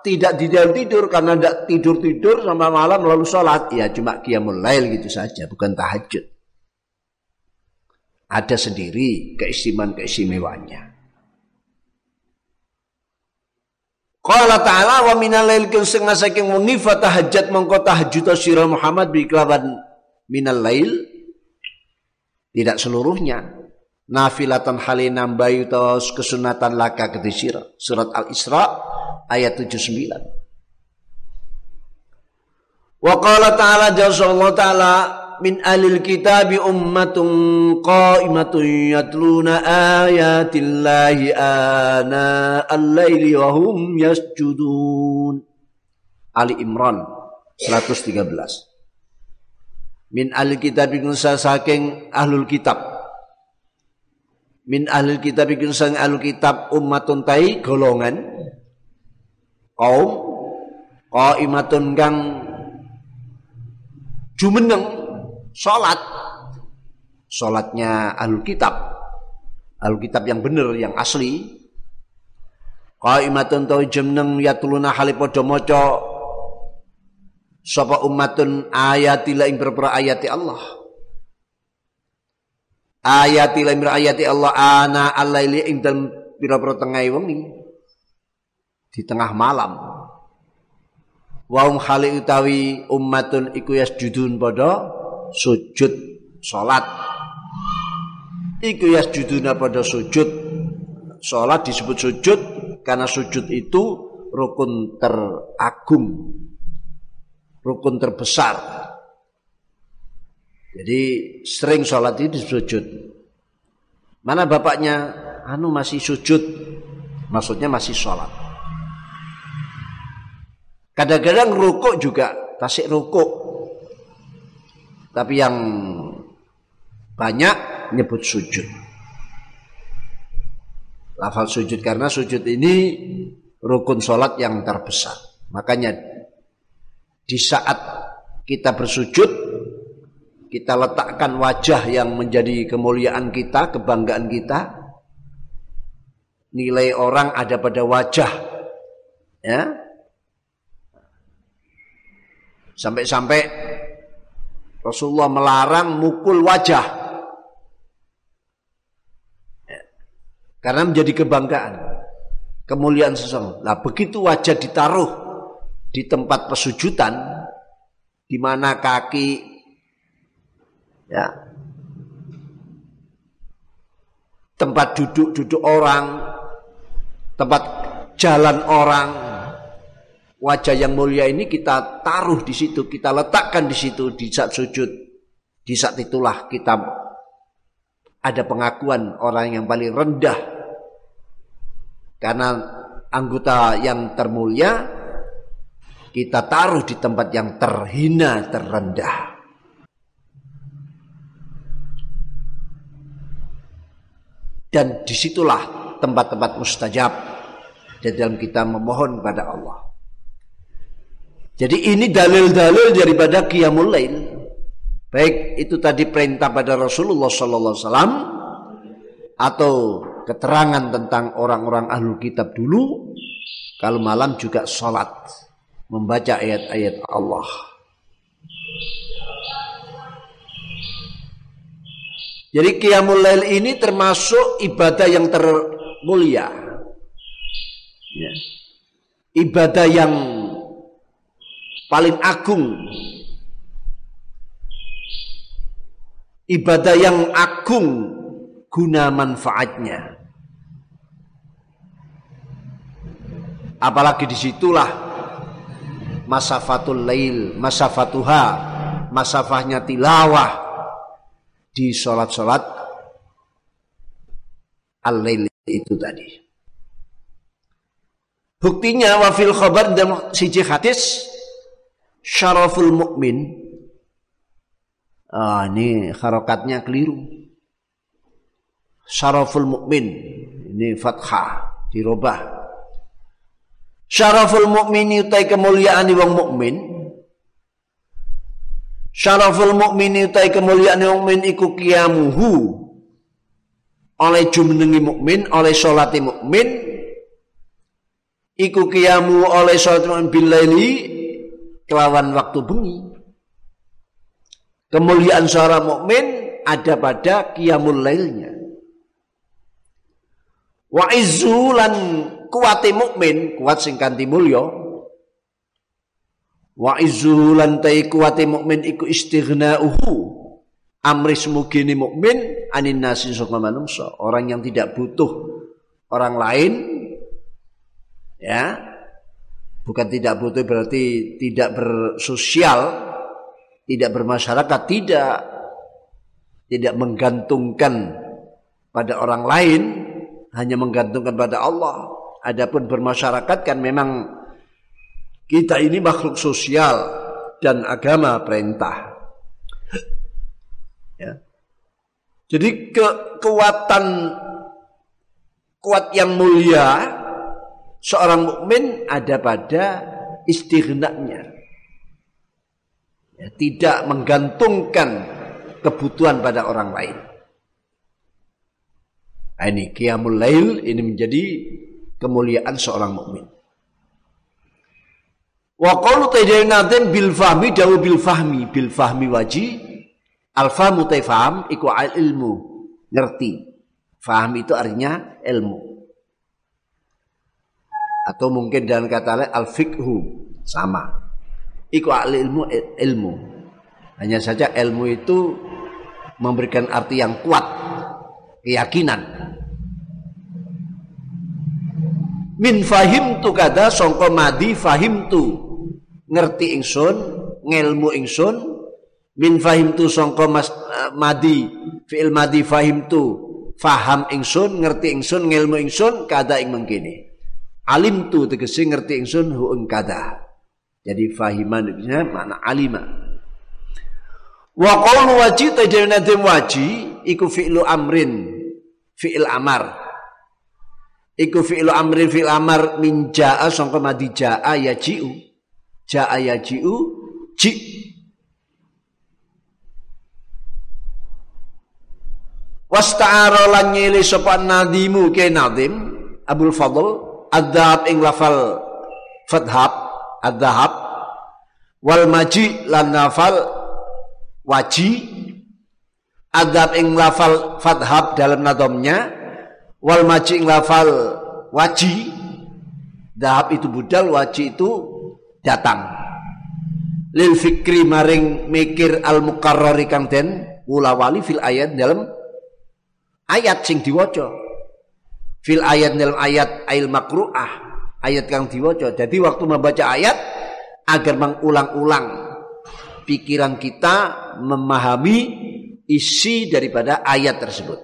tidak di dalam tidur karena tidak tidur-tidur sampai malam lalu sholat. Ya cuma qiyamul lail gitu saja bukan tahajud. Ada sendiri keistimewaan-keistimewaannya Qala ta'ala wa minal lail kang setengah saking wengi tahajat mongko tahajud sira Muhammad bi kelawan minal lail. Tidak seluruhnya. Nafilatan halina bayu kesunatan laka kedisira surat al-isra ayat 79. Wa qala ta'ala jalla ta'ala min alil kitabi ummatun qa'imatun yatluna ayatillahi ana al-laili wa hum yasjudun. Ali Imran 113. Min alil kitab saking ahlul kitab. Min ahlul kitab saking ahlul kitab ummatun tai golongan kaum qaimatun kang jumeneng salat salatnya alkitab. Kitab alkitab kitab yang benar yang asli. Qaimatun tau jumeneng yatuluna hali padha maca sapa ummatun ayatila ing ayati Allah. Ayati ing ayati Allah ana alaili ing dalem pira-pira tengah wengi. Di tengah malam. Waum khali utawi ummatun iku yasjudun pada sujud salat. Iku yasjuduna pada sujud salat disebut sujud karena sujud itu rukun teragung. Rukun terbesar. Jadi sering sholat itu sujud. Mana bapaknya? Anu masih sujud. Maksudnya masih sholat. Kadang-kadang rukuk juga tasik rukuk. Tapi yang banyak nyebut sujud. Lafal sujud karena sujud ini rukun sholat yang terbesar. Makanya di saat kita bersujud, kita letakkan wajah yang menjadi kemuliaan kita, kebanggaan kita. Nilai orang ada pada wajah. Ya, Sampai-sampai Rasulullah melarang mukul wajah. Karena menjadi kebanggaan. Kemuliaan seseorang. Nah begitu wajah ditaruh di tempat pesujudan. Di mana kaki ya tempat duduk-duduk orang, tempat jalan orang, wajah yang mulia ini kita taruh di situ, kita letakkan di situ di saat sujud. Di saat itulah kita ada pengakuan orang yang paling rendah. Karena anggota yang termulia kita taruh di tempat yang terhina, terendah. Dan di situlah tempat-tempat mustajab di dalam kita memohon pada Allah. Jadi ini dalil-dalil daripada qiyamul lail. Baik itu tadi perintah pada Rasulullah sallallahu alaihi wasallam atau keterangan tentang orang-orang ahlul kitab dulu kalau malam juga sholat membaca ayat-ayat Allah. Jadi qiyamul lail ini termasuk ibadah yang termulia. Ya. Ibadah yang paling agung. Ibadah yang agung guna manfaatnya. Apalagi di situlah masafatul lail, masafatuha, masafahnya tilawah di sholat-sholat al-lail itu tadi. Buktinya wafil khabar dan siji hadis syaraful mukmin. Ah, ini harokatnya keliru. Syaraful mukmin. Ini fathah dirubah. Syaraful mukmin utai kemuliaan wong mukmin. Syaraful mukmin utai kemuliaan wong mukmin iku kiamuhu oleh jumenengi mukmin, oleh salati mukmin iku kiamu oleh salat mukmin bilaili kelawan waktu bengi. Kemuliaan seorang mukmin ada pada qiyamul lailnya. Wa izzulan kuwate mukmin, kuat sing kanthi mulya. Wa izzulan tai kuwate mukmin iku istighna'uhu amris mugini mukmin anin nasi manungsa orang yang tidak butuh orang lain ya bukan tidak butuh berarti tidak bersosial tidak bermasyarakat tidak. Tidak menggantungkan pada orang lain hanya menggantungkan pada Allah. Adapun bermasyarakat kan memang kita ini makhluk sosial dan agama perintah. Ya. Jadi kekuatan kuat yang mulia seorang mukmin ada pada istighnanya. Ya, tidak menggantungkan kebutuhan pada orang lain. Nah, ini qiyamul lail ini menjadi kemuliaan seorang mukmin. Wa qalu tayyib bil fahmi dawu bil fahmi bil fahmi wajib Alfa mutafaham iku al ilmu, ngerti. Faham itu artinya ilmu. Atau mungkin dengan kata lain al fikhu sama. Iku al ilmu ilmu. Hanya saja ilmu itu memberikan arti yang kuat, keyakinan. Min fahim tu kada songko madi fahim tu ngerti ingsun, ngelmu ingsun, min fahimtu sangka mas uh, madi fi'il madi fahimtu faham ingsun ngerti ingsun ngilmu ingsun kada ing mengkini alim tu tegese ngerti ingsun hu ing kada. Jadi fahiman itu makna alima. Wa qawlu waji tajana dem waji iku fi'lu amrin fi'il amar. Iku fi'lu amrin fi'il amar min ja'a sangka madi ja'a yaji'u. Ja'a yaji'u ji. Wasta'ara lan nyele sapa nadimu ke nadim Abdul Fadl adzab ing lafal fadhab adzhab. Wal maji lan lafal waji. Adzab ing lafal fadhab dalam nadomnya wal maji ing lafal waji. Dahab itu budal waji itu datang. Lil fikri maring mikir al mukarrari kang den wulawali fil ayat dalam ayat sing diwaca fil ayat dalam ayat ail makruah ayat yang diwaca. Jadi waktu membaca ayat agar mengulang-ulang pikiran kita memahami isi daripada ayat tersebut.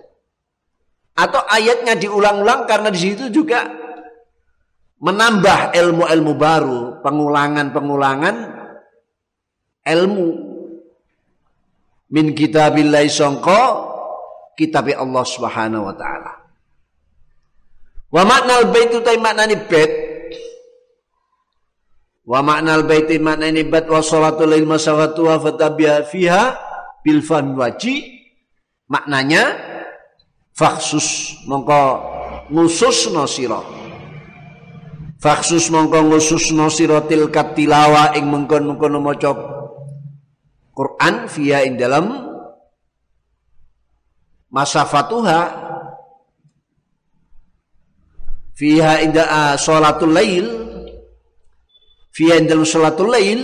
Atau ayatnya diulang-ulang karena di situ juga menambah ilmu-ilmu baru pengulangan-pengulangan ilmu. Min kitabillahi songko kitab Allah Subhanahu wa taala. Wa makna bait itu maknani bait. Wa makna bait maknani bait wa salatu lil masawatu wa fatabiha fiha bil fahmi waji maknanya faksus mongko ngusus sira faksus mongko ngusus sira tilkat tilawa ing mengkon-mengkon maca Quran via ing dalam masafatuha fiha inda uh, sholatul lail. Fiha inda sholatul lail.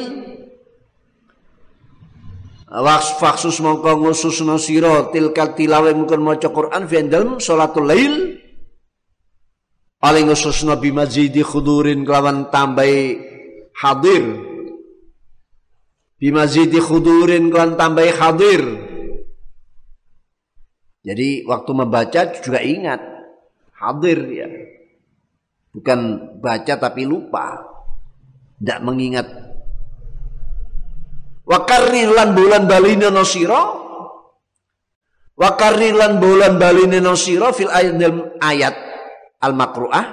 Waks faksus mongko ngusus no siro tilkal tilawe mungkin maca Quran fi dalam sholatul lail. Paling ngusus no bimazidi khudurin kelawan tambahi hadir. Bimazidi khudurin kelawan tambahi hadir. Jadi waktu membaca juga ingat hadir ya. Bukan baca tapi lupa. Tidak mengingat. Wa karrilan bulan balina nosiro. Wa karrilan bulan balina nosiro fil ayat ayat al-makru'ah.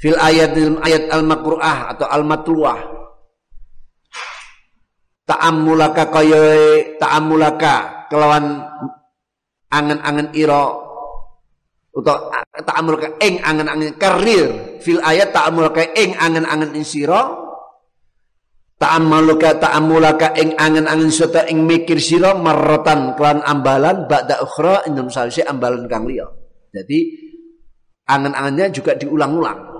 Fil ayat ayat al-makru'ah atau al-matluah. Ta'amulaka kaya ta'amulaka kelawan angen-angen ira utawa ta'amul ka ing angen-angen karir. Fil ayat ta'amul ka ing angen-angen ing sira. Ta'amul ka ta'amulaka ing angen-angen sota ing mikir sira marratan kelan ambalan ba'da ukhra indem sawise ambalan kang liya. Jadi angen-angennya juga diulang-ulang.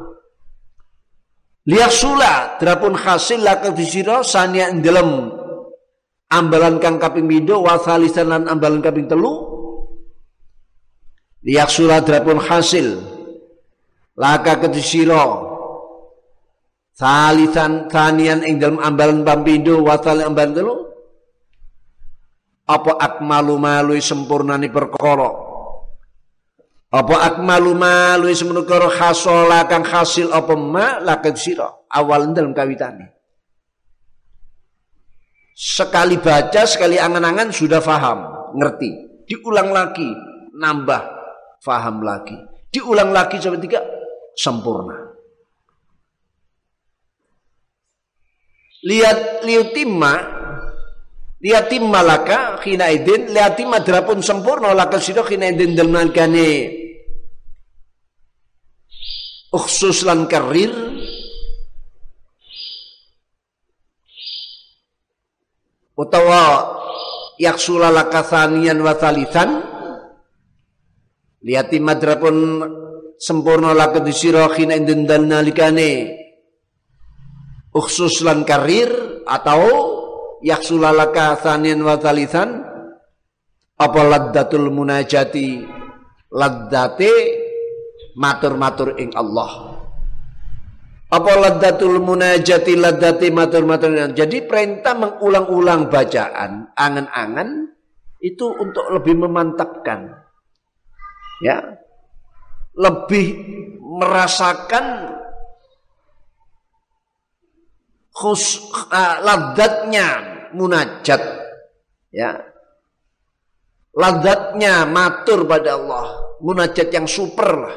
Sula drapun hasil laka sira sania ing dalam ambalan kang kaping pindho wa lan ambalan kaping telu liyak suladrapun hasil. Laka kedisiro salisan tanian ing dalam ambalan pampindo watal ambalan telu. Apa akmalu malui sempurnani perkara? Apa akmalu malui semenukara khasola kang hasil apa ma? Laka sira awal dalam kawitane. Sekali baca sekali angan-angan sudah faham ngerti. Diulang lagi nambah faham lagi. Diulang lagi sampai tiga, sempurna. Lihat liutimma, lihat timma laka khina idin, lihat timma drapun sempurna laka sido khina idin dalman kane uksus lan karir utawa yaksula laka thanian wa Liati madra pun sempurna laka disira khina indendal nalikane. Uksus lan karir atau yaksulalaka thanian wa thalithan apa laddatul munajati? Laddate matur-matur ing Allah. Apa laddatul munajati? Laddate matur-matur jadi perintah mengulang-ulang bacaan angan-angan itu untuk lebih memantapkan ya. Lebih merasakan khus uh, munajat. Ya. Ladatnya matur pada Allah. Munajat yang super lah.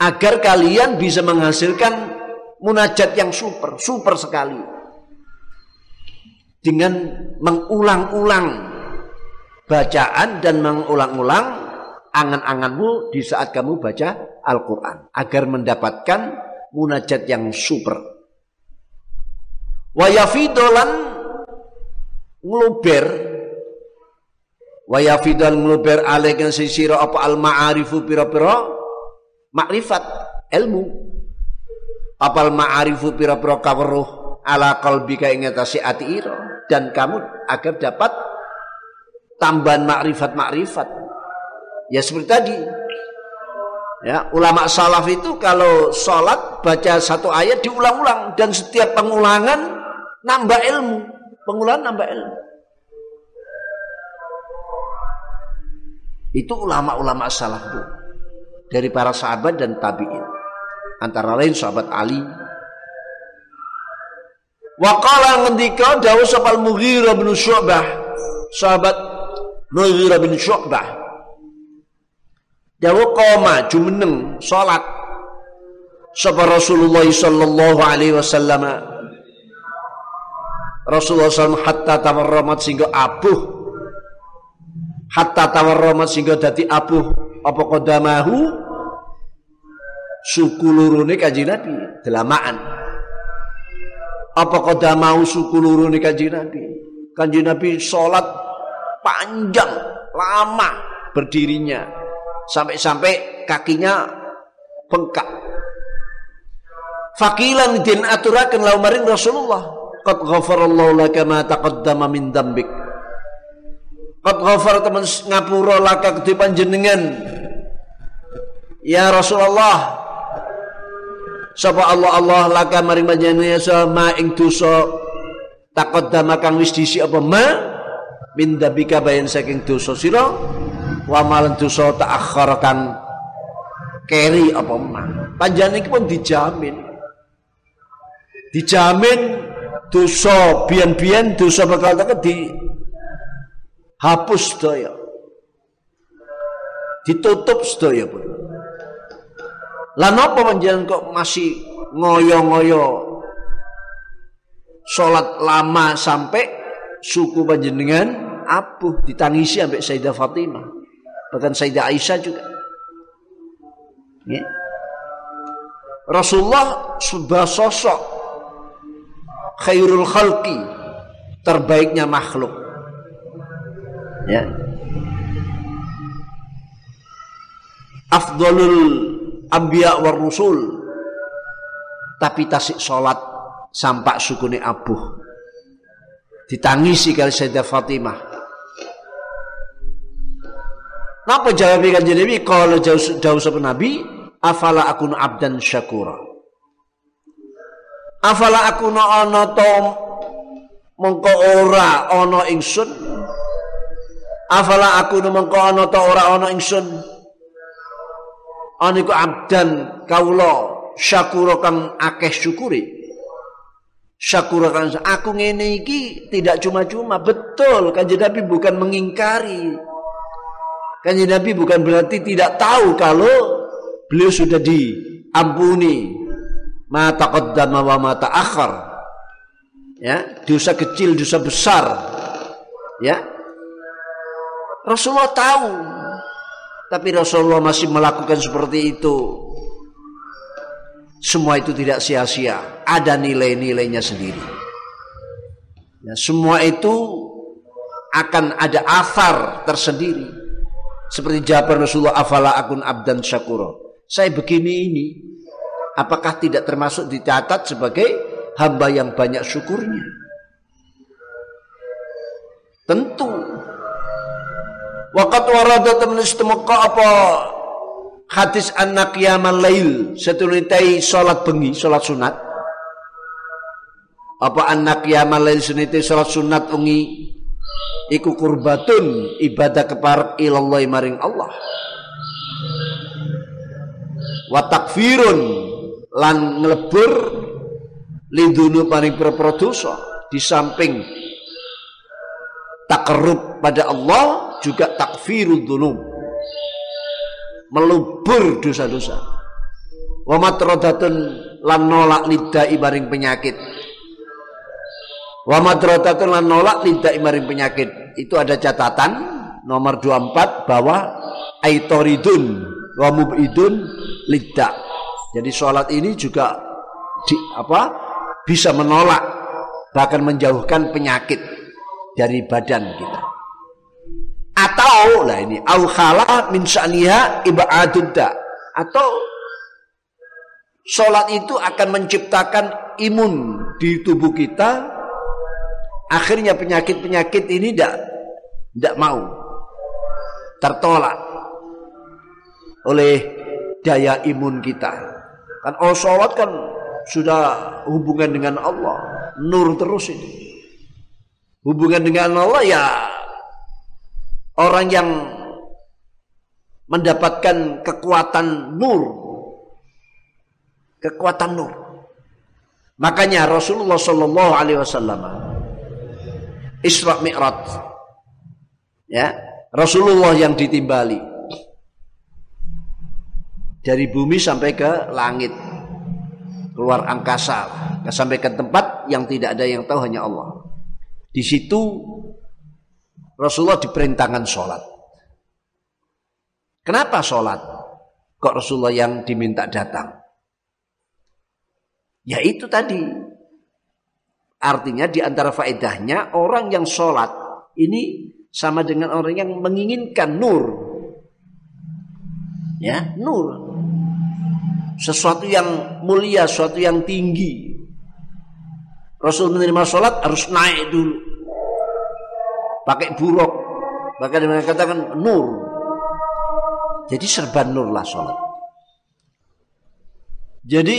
Agar kalian bisa menghasilkan munajat yang super. Super sekali. Dengan mengulang-ulang bacaan dan mengulang-ulang angan-anganmu di saat kamu baca Al-Quran agar mendapatkan munajat yang super. Wayafidolan ngeluber. Wayafidolan ngeluber alaikan sisiro apa al-ma'arifu pira-pira? Makrifat ilmu. Apa al-ma'arifu pira-pira kaweruh ala kalbika ingatasi ati iro dan kamu agar dapat tambahan makrifat-makrifat. Ya seperti tadi. Ya, ulama salaf itu kalau sholat baca satu ayat diulang-ulang dan setiap pengulangan nambah ilmu, pengulangan nambah ilmu. Itu ulama-ulama salaf itu dari para sahabat dan tabiin. Antara lain sahabat Ali. Waqala ngendika dawuh sapa Al-Mughirah bin Syu'bah, sahabat Mughirah bin Syu'bah. Dawa qoma jumeneng salat sapa Rasulullah sallallahu alaihi wasallam. Rasulullah SAW hatta tawarramat sehingga abuh. Hatta tawarramat sehingga dadi abuh. Apa kodamahu suku lurune kanjeng Nabi delamaan. Apa kodamahu suku lurune kanjeng Nabi? Kanjeng Nabi salat panjang, lama berdirinya. Sampai-sampai kakinya bengkak. Fakilan din aturakan lau maring Rasulullah. Qad ghafarallahu laka ma taqaddama min dambik. Qad ghafar teman ngapura laka kedhe panjenengan. Ya Rasulullah, sapa Allah Allah laka maring panjenengan sama ing dosa taqaddama kang wis disi apa ma min dabika bayan saking dosa sira wa malan dosa ta'akhkhar kang keri apa man panjenengan iki pun dijamin. Dijamin dosa bian-bian dosa bakal teka di hapus sedaya. Ditutup sedaya pun. Lah napa panjenengan kok masih ngoyo-ngoyo sholat lama sampai suku panjenengan apuh ditangisi sampai Sayyidah Fatimah. Bahkan Sayyidah Aisyah juga. Ya. Rasulullah sudah sosok khairul khalqi terbaiknya makhluk. Ya. Afdalul anbiya war rusul. Tapi tasik sholat sampak sukune abuh ditangisi kali Sayyidah Fatimah Napa jawab kanjeng Nabi? Kalau jauh jauh sapa Nabi afala akunu abdan syakura? Afala akunu ana to mengko ora ana ingsun? Afala akunu mengko ana to ora ana ingsun? Aniku abdan kaula syakura kang akeh syukuri. Syakurakan aku ngene iki tidak cuma-cuma. Betul kanjeng Nabi bukan mengingkari kanjeng Nabi bukan berarti tidak tahu kalau beliau sudah diampuni. Ma taqaddama wa ma ta'akhir ya dosa kecil dosa besar. Ya. Rasulullah tahu. Tapi Rasulullah masih melakukan seperti itu. Semua itu tidak sia-sia, ada nilai-nilainya sendiri. Ya, semua itu akan ada asar tersendiri. Seperti jawaban Rasulullah afala akun abdan syakuro. Saya begini ini, apakah tidak termasuk dicatat sebagai hamba yang banyak syukurnya? Tentu. Waqat waradat min apa hadis anak yaman lail setunitai salat bengi salat sunat apa anak yaman lail setunitai salat sunat bengi iku kurbatun ibadah keparak ilallah maring Allah wa takfirun lan ngelebur lindunu paring berprodusa di samping takarub pada Allah juga takfirul dunub melubur dosa-dosa. Wa matradatun lan nolak lidah ibaring penyakit. Wa matradatun lan nolak lidah ibaring penyakit. Itu ada catatan nomor 24 bahwa aitoridun wa mubidun lidah. Jadi sholat ini juga di, apa bisa menolak bahkan menjauhkan penyakit dari badan kita atau lah ini au khala min sya'niha ibadudda atau salat itu akan menciptakan imun di tubuh kita akhirnya penyakit-penyakit ini tidak tidak mau tertolak oleh daya imun kita. Kan oh sholat kan sudah hubungan dengan Allah nur terus ini hubungan dengan Allah ya orang yang mendapatkan kekuatan nur kekuatan nur. Makanya Rasulullah Shallallahu Alaihi Wasallam Isra Mi'raj ya Rasulullah yang ditimbali dari bumi sampai ke langit keluar angkasa sampai ke tempat yang tidak ada yang tahu hanya Allah di situ Rasulullah diperintahkan sholat. Kenapa sholat? Kok Rasulullah yang diminta datang? Ya itu tadi. Artinya di antara faedahnya orang yang sholat ini sama dengan orang yang menginginkan nur. Ya, nur. Sesuatu yang mulia, sesuatu yang tinggi. Rasul menerima sholat harus naik dulu pakai buruk bahkan mengatakan nur jadi serba nur lah sholat jadi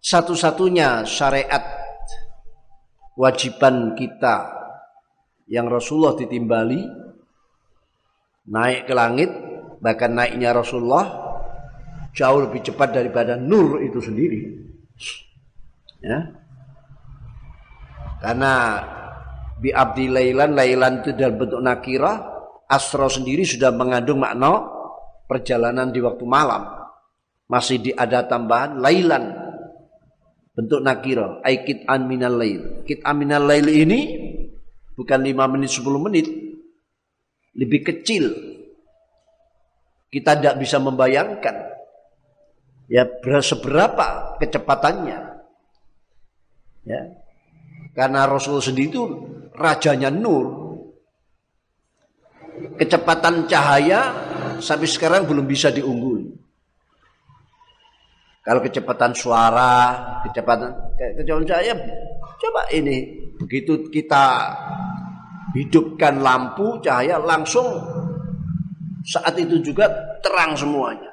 satu-satunya syariat wajiban kita yang Rasulullah ditimbali naik ke langit bahkan naiknya Rasulullah jauh lebih cepat daripada nur itu sendiri. Ya. Karena bi abdi lailan lailan itu dalam bentuk nakira asro sendiri sudah mengandung makna perjalanan di waktu malam. Masih di ada tambahan lailan bentuk nakira aikit an minal lail kit minal lail ini bukan 5 menit 10 menit lebih kecil. Kita tidak bisa membayangkan ya seberapa kecepatannya. Ya. Karena Rasul sendiri itu rajanya nur. Kecepatan cahaya sampai sekarang belum bisa diungguli. Kalau kecepatan suara, kecepatan kecepatan cahaya, coba ini begitu kita hidupkan lampu cahaya langsung saat itu juga terang semuanya.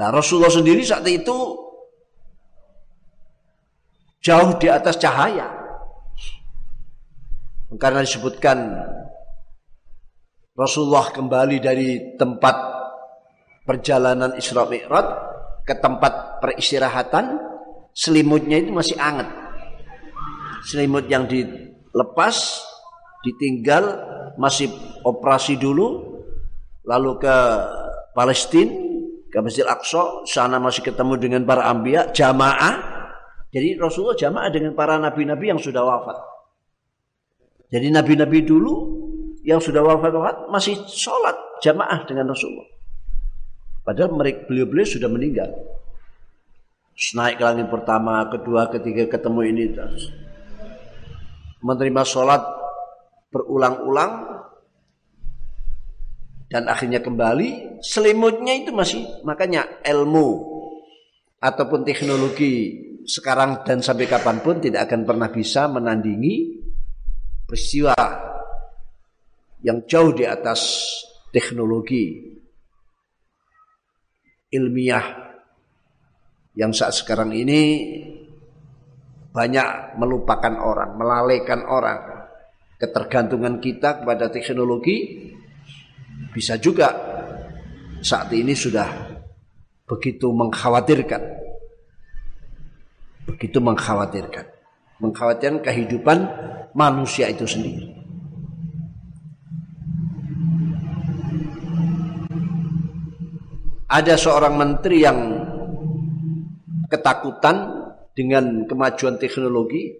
Nah Rasulullah sendiri saat itu jauh di atas cahaya. Karena disebutkan Rasulullah kembali dari tempat perjalanan Isra Mi'raj ke tempat peristirahatan, selimutnya itu masih hangat selimut yang dilepas ditinggal masih operasi dulu lalu ke Palestina ke Masjid Aqsa sana masih ketemu dengan para ambia jamaah. Jadi Rasulullah jamaah dengan para nabi-nabi yang sudah wafat. Jadi nabi-nabi dulu yang sudah wafat-wafat masih sholat jamaah dengan Rasulullah padahal mereka beliau-beliau sudah meninggal. Naik ke langit pertama, kedua, ketiga ketemu ini terus menerima sholat berulang-ulang dan akhirnya kembali. Selimutnya itu masih makanya ilmu ataupun teknologi sekarang dan sampai kapan pun tidak akan pernah bisa menandingi peristiwa yang jauh di atas teknologi ilmiah yang saat sekarang ini banyak melupakan orang, melalaikan orang. Ketergantungan kita kepada teknologi bisa juga saat ini sudah begitu mengkhawatirkan. Begitu mengkhawatirkan. Mengkhawatirkan kehidupan manusia itu sendiri. Ada seorang menteri yang ketakutan dengan kemajuan teknologi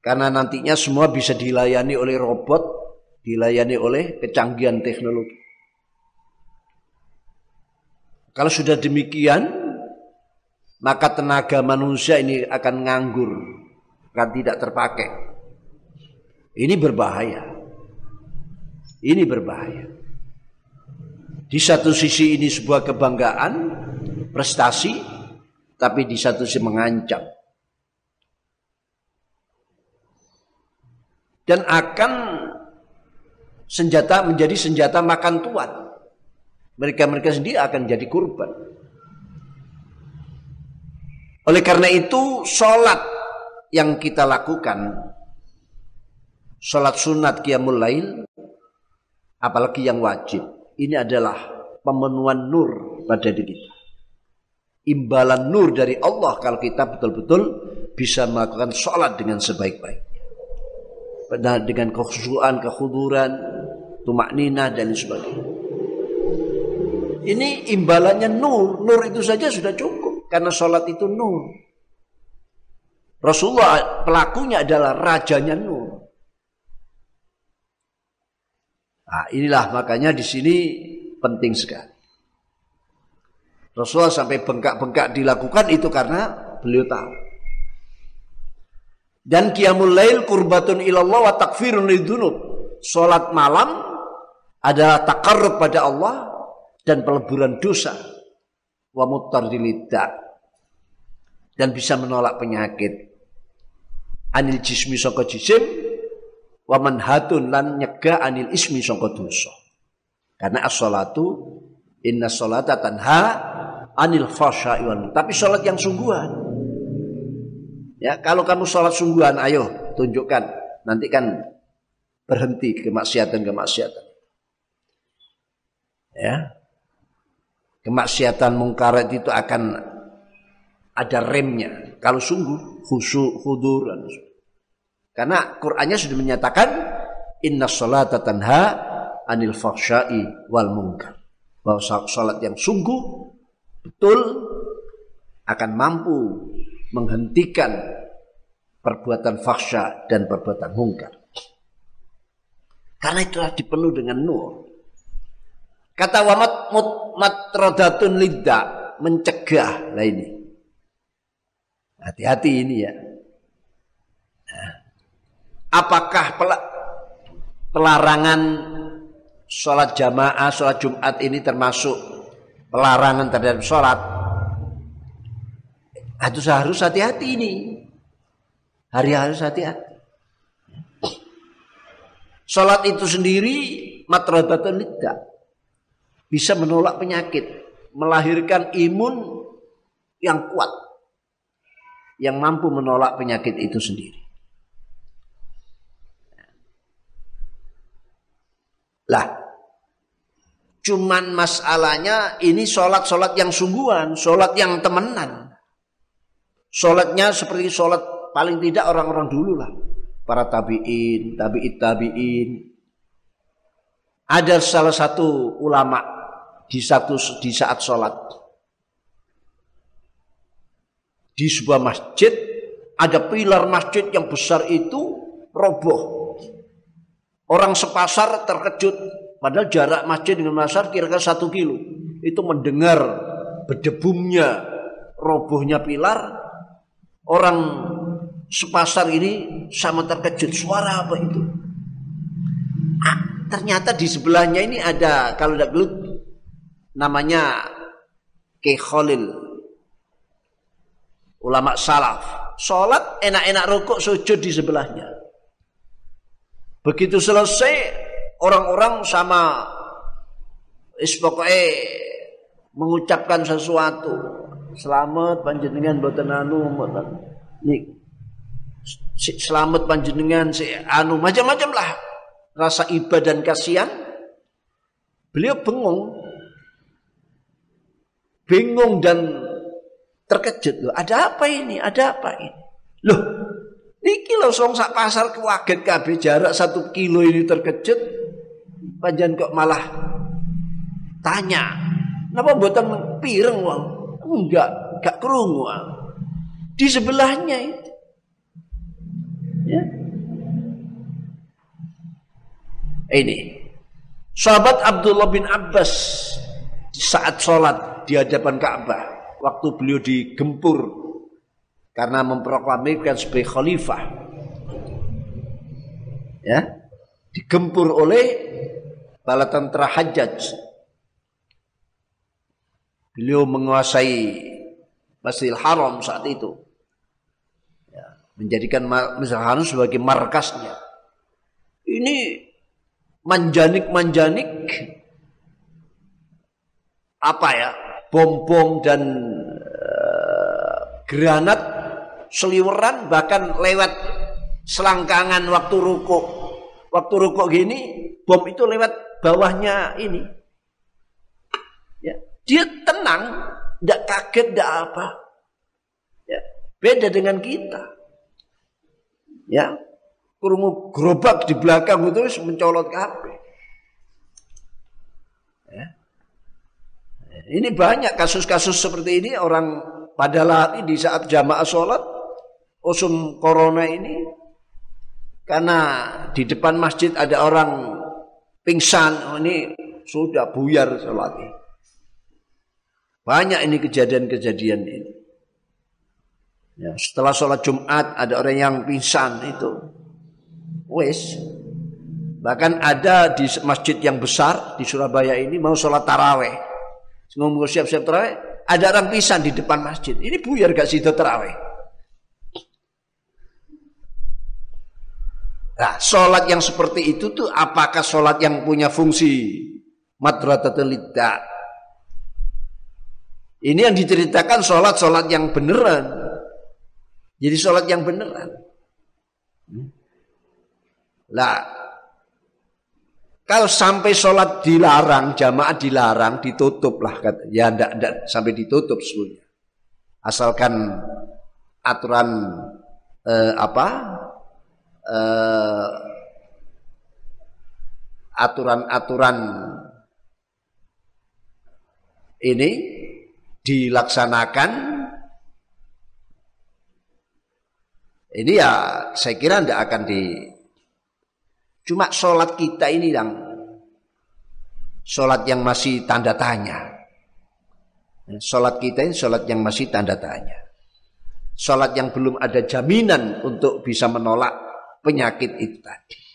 karena nantinya semua bisa dilayani oleh robot, dilayani oleh kecanggihan teknologi. Kalau sudah demikian, maka tenaga manusia ini akan nganggur, akan tidak terpakai. Ini berbahaya. Ini berbahaya. Di satu sisi ini sebuah kebanggaan, prestasi, tapi di satu sisi mengancam. Dan akan senjata menjadi senjata makan tuan. Mereka-mereka sendiri akan jadi kurban. Oleh karena itu, sholat yang kita lakukan, sholat sunat qiyamul lail, apalagi yang wajib, ini adalah pemenuhan nur pada diri kita imbalan nur dari Allah kalau kita betul-betul bisa melakukan sholat dengan sebaik-baiknya. Dengan kekhusyuan, kekhuduran, tumak nina dan sebagainya. Ini imbalannya nur. Nur itu saja sudah cukup. Karena sholat itu nur. Rasulullah pelakunya adalah rajanya nur. Nah, inilah makanya di sini penting sekali. Rasulullah sampai bengkak-bengkak dilakukan itu karena beliau tahu. Dan qiyamul lail kurbatun ilallah wa takfirun lidunub. Salat malam adalah takarrub pada Allah dan peleburan dosa. Wa muttardilidda. Dan bisa menolak penyakit. Anil jismi sangka jisim wa manhatun lan nyegah anil ismi sangka dosa. Karena as-salatu inna salata tanha anil fasya Tapi sholat yang sungguhan. Ya, kalau kamu sholat sungguhan, ayo tunjukkan. Nanti kan berhenti kemaksiatan-kemaksiatan. Ya. Kemaksiatan mungkarat itu akan ada remnya. Kalau sungguh khusyuk, khudur dan karena Qur'annya sudah menyatakan inna sholata tanha anil fahsyai wal munkar. Bahwa salat yang sungguh betul akan mampu menghentikan perbuatan fahsya dan perbuatan mungkar. Karena itulah dipenuh dengan nur. Kata wamat matrodatun lidda mencegah lah ini. Hati-hati ini ya. Apakah pelarangan sholat jamaah, sholat Jumat ini termasuk pelarangan terhadap sholat? Itu harus hati-hati ini. Hari harus hati-hati. Sholat itu sendiri matrodatun lidda bisa menolak penyakit, melahirkan imun yang kuat yang mampu menolak penyakit itu sendiri. Lah, cuman masalahnya ini sholat-sholat yang sungguhan, sholat yang temenan. Sholatnya seperti sholat paling tidak orang-orang dulu lah. Para tabi'in, tabi'it tabi'in. Ada salah satu ulama di satu di saat sholat di sebuah masjid ada pilar masjid yang besar itu roboh orang sepasar terkejut. Padahal jarak masjid dengan pasar kira-kira satu kilo. Itu mendengar berdebumnya robohnya pilar. Orang sepasar ini sama terkejut. Suara apa itu? Ah, ternyata di sebelahnya ini ada kalau tidak gelut namanya Ki Khalil. Ulama salaf. Sholat enak-enak rukuk sujud di sebelahnya begitu selesai orang-orang sama is mengucapkan sesuatu selamat panjenengan boten anu nih selamat panjenengan si anu macam-macam lah rasa ibadah dan kasihan beliau bengong bingung dan terkejut loh. Ada apa ini? Ada apa ini? Loh, niki loh song sak pasar kewaget kabeh jarak satu kilo ini terkejut. Panjang kok malah tanya, kenapa buatan pireng wong? Enggak, enggak kerungu. Di sebelahnya itu. Ya. Ini. Sahabat Abdullah bin Abbas saat sholat di hadapan Ka'bah waktu beliau digempur karena memproklamirkan sebagai khalifah. Ya, digempur oleh bala tentara Hajjaj. Beliau menguasai Masjidil Haram saat itu. Ya, menjadikan Masjidil Haram sebagai markasnya. Ini manjanik-manjanik apa ya bom-bom dan uh, granat seliweran bahkan lewat selangkangan waktu ruko waktu ruko gini bom itu lewat bawahnya ini. Ya dia tenang tidak kaget tidak apa. Ya beda dengan kita. Ya kurungu gerobak di belakang itu mencolot kafe Ini banyak kasus-kasus seperti ini orang pada lari di saat jamaah sholat usum corona ini karena di depan masjid ada orang pingsan. Oh ini sudah buyar sholatnya banyak ini kejadian-kejadian ini. Ya, setelah sholat Jumat ada orang yang pingsan itu. Wes. Bahkan ada di masjid yang besar di Surabaya ini mau sholat taraweh. Ngomong siap-siap terawih, ada orang pisan di depan masjid. Ini buyar gak sido terawih. Nah, sholat yang seperti itu tuh apakah sholat yang punya fungsi madratatul lidda? Ini yang diceritakan sholat-sholat yang beneran. Jadi sholat yang beneran. Lah, Kalau sampai sholat dilarang, jamaah dilarang, ditutup lah. Ya enggak, enggak sampai ditutup seluruhnya. Asalkan aturan eh, apa? Eh, aturan-aturan ini dilaksanakan. Ini ya saya kira tidak akan di cuma sholat kita ini yang sholat yang masih tanda tanya. Sholat kita ini sholat yang masih tanda tanya. Sholat yang belum ada jaminan untuk bisa menolak penyakit itu tadi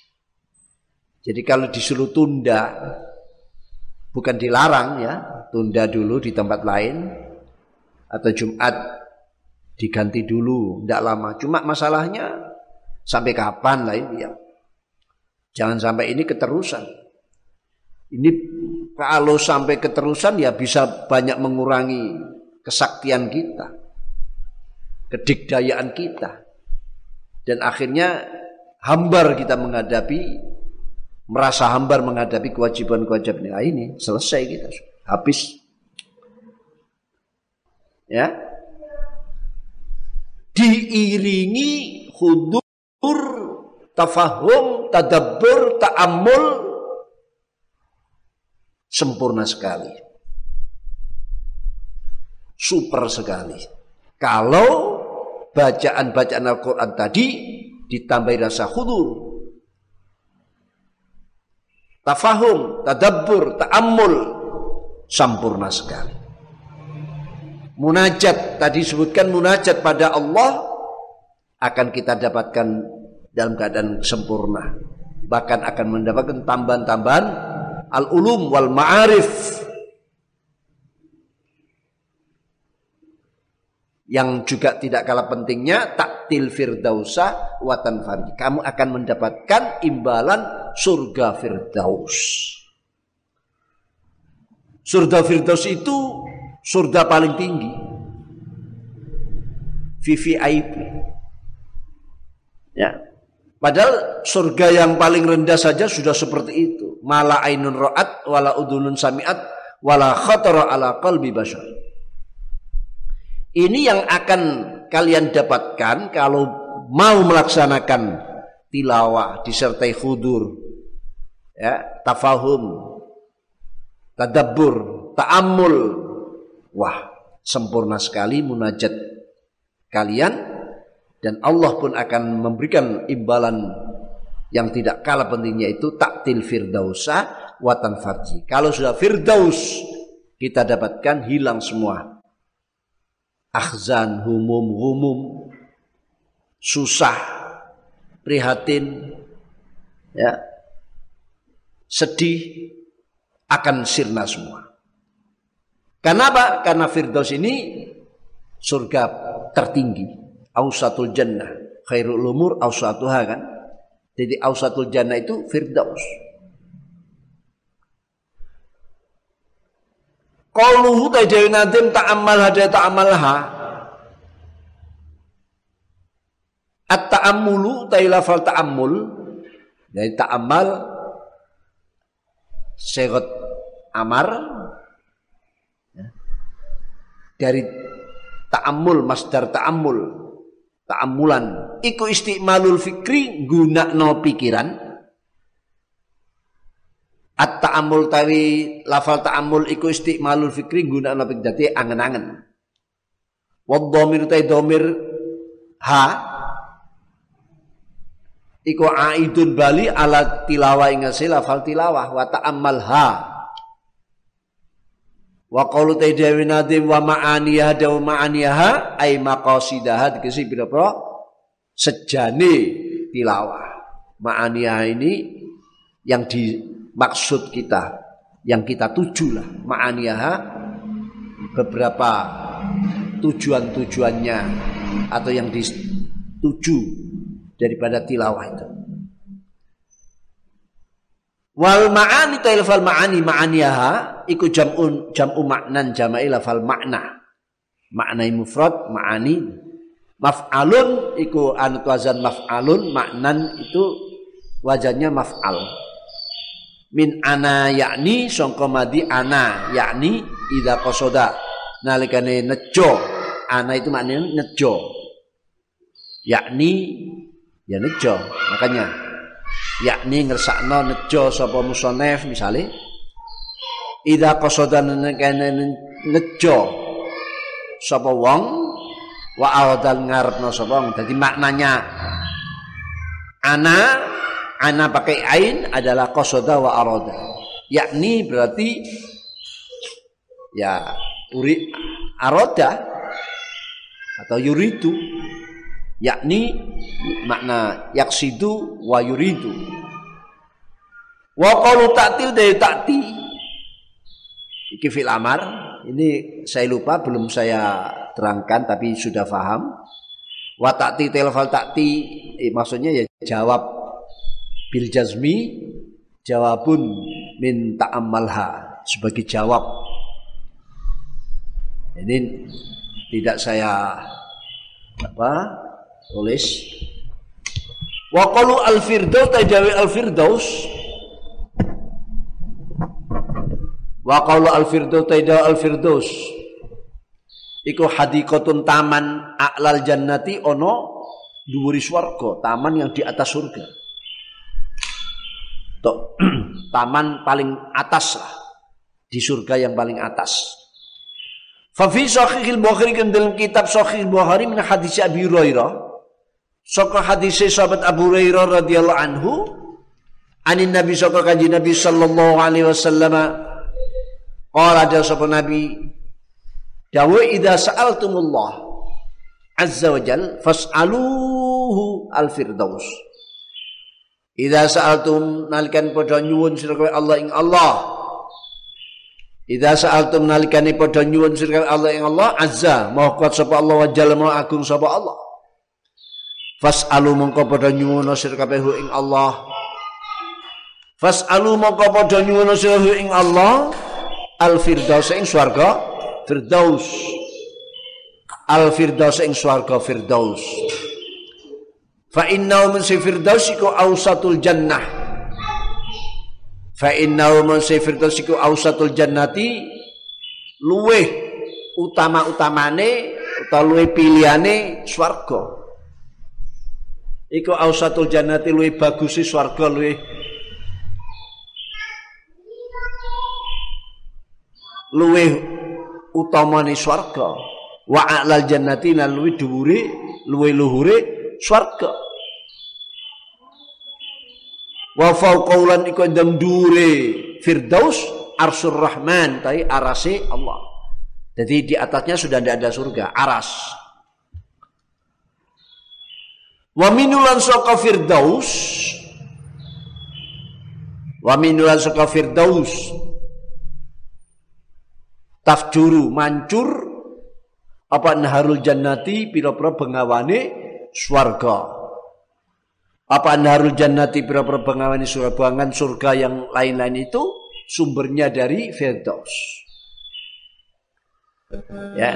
jadi kalau disuruh tunda bukan dilarang ya, tunda dulu di tempat lain atau Jumat diganti dulu, tidak lama. Cuma masalahnya sampai kapan lah ini ya. Jangan sampai ini keterusan. Ini kalau sampai keterusan ya bisa banyak mengurangi kesaktian kita, kedikdayaan kita. Dan akhirnya hambar kita menghadapi merasa hambar menghadapi kewajiban-kewajiban ini selesai kita. Habis. Ya. Diiringi hudur tafahum tadabbur ta'ammul. Sempurna sekali. Super sekali. Kalau bacaan-bacaan Al-Quran tadi ditambahi rasa hudur tafahum, tadabbur, ta'ammul sempurna sekali. Munajat tadi sebutkan munajat pada Allah akan kita dapatkan dalam keadaan sempurna. Bahkan akan mendapatkan tambahan-tambahan al-ulum wal ma'arif yang juga tidak kalah pentingnya taktil firdausa watan farji. Kamu akan mendapatkan imbalan surga firdaus. Surga firdaus itu surga paling tinggi. VVIP. Ya. Padahal surga yang paling rendah saja sudah seperti itu. Mala ainun ra'at wala udunun sami'at wala khatara ala qalbi bashar. Ini yang akan kalian dapatkan kalau mau melaksanakan tilawah disertai khudur, ya, tafahum, tadabbur, ta'ammul. Wah, sempurna sekali munajat kalian dan Allah pun akan memberikan imbalan yang tidak kalah pentingnya itu taktil firdausa watan farji. Kalau sudah firdaus kita dapatkan hilang semua akhzan, humum, humum, susah, prihatin, ya, sedih, akan sirna semua. Kenapa? Karena Firdaus ini surga tertinggi. Ausatul jannah. Khairul umur ausatuha kan. Jadi ausatul jannah itu Firdaus. Qauluhu tajawi nadim ta'ammal hada ta'ammalha. At-ta'ammulu tailafal ta'ammul. Dari ta'ammal segot amar. Ya. Dari ta'ammul, masdar ta'ammul. Ta'ammulan. Iku istimalul fikri guna no pikiran At ta'amul tawi lafal ta'amul iku istiqmalul fikri guna napik dadi angen-angen. Wa dhamir ta dhamir ha iku aidun bali ala tilawah ing lafal tilawah wa ta'ammal ha. Wa qawlu ta dewi nadim wa ma'aniyaha da ma'aniyaha ay maqasidaha dikisi pira-pira sejane tilawah. Ma'aniyaha ini yang di maksud kita yang kita tuju lah ma'aniyaha beberapa tujuan-tujuannya atau yang dituju daripada tilawah itu. Wal ma'ani fal ma'ani ma'aniyaha iku jam'un jam'u maknan jama'i lafal makna. Maknai mufrad ma'ani maf'alun iku anut wazan maf'alun maknan itu wajahnya maf'al min ana yakni sangka madi ana yakni ida kosoda nalikane nejo. Ana itu maknanya nejo. Yakni ya nejo makanya. Yakni ngersakno nejo sapa musonef misale. Ida kosoda nalikane nejo sapa wong wa awadal ngarepno sapa wong. Dadi maknanya ana ana pakai ain adalah qasoda wa aroda yakni berarti ya uri aroda atau yuridu. Yakni makna yaksidu wa yuridu. Wa qalu dari ta'ti. Iki fil amar. Ini saya lupa belum saya terangkan tapi sudah paham wa ta'ti telfal ta'ti. Eh, maksudnya ya jawab bil jazmi jawabun min ta'ammalha sebagai jawab. Ini tidak saya apa tulis. Wa qalu al firdaus tajawi al firdaus Wa qalu al firdaus tajawi al firdaus Iku hadikotun taman a'lal jannati ono dhuwuri swarga, taman yang di atas surga. Tok, taman paling atas lah di surga yang paling atas. Fafi Sahih Bukhari kan dalam kitab Sahih Bukhari min hadis Abi Hurairah. Saka hadis sahabat Abu Hurairah radhiyallahu anhu anin Nabi saka kanjeng Nabi sallallahu alaihi wasallam qala ada sapa Nabi dawu idza sa'altumullah azza wa jal fas'aluhu al-firdaus Idza sa'altum nalikan padha nyuwun sira Allah ing Allah. Idza sa'altum nalikan padha nyuwun sira Allah ing Allah azza maha kuat sapa Allah wa jalla agung sapa Allah. Fas'alu mongko padha nyuwun sira kabeh ing Allah. Fas'alu mongko padha nyuwun sira ing Allah al firdaus ing swarga firdaus. Al firdaus ing swarga firdaus. Fa innahu min firdaus iku ausatul jannah. Fa innahu min firdaus iku ausatul jannati luweh utama-utamane utawa luweh pilihane swarga. Iku ausatul jannati luweh bagusi swarga luweh luweh utamane swarga. Wa a'lal jannati lan luweh dhuwure luweh luhure swarga wa fauqaulan iku ndem dure firdaus arsur rahman tai arase Allah. Jadi di atasnya sudah tidak ada surga aras. Wa minulan saka firdaus wa minulan saka firdaus tafjuru mancur apa naharul jannati pira-pira bengawane swarga apa narul jannati pira-pira bangawani surga surga yang lain-lain itu sumbernya dari Firdaus. Ya.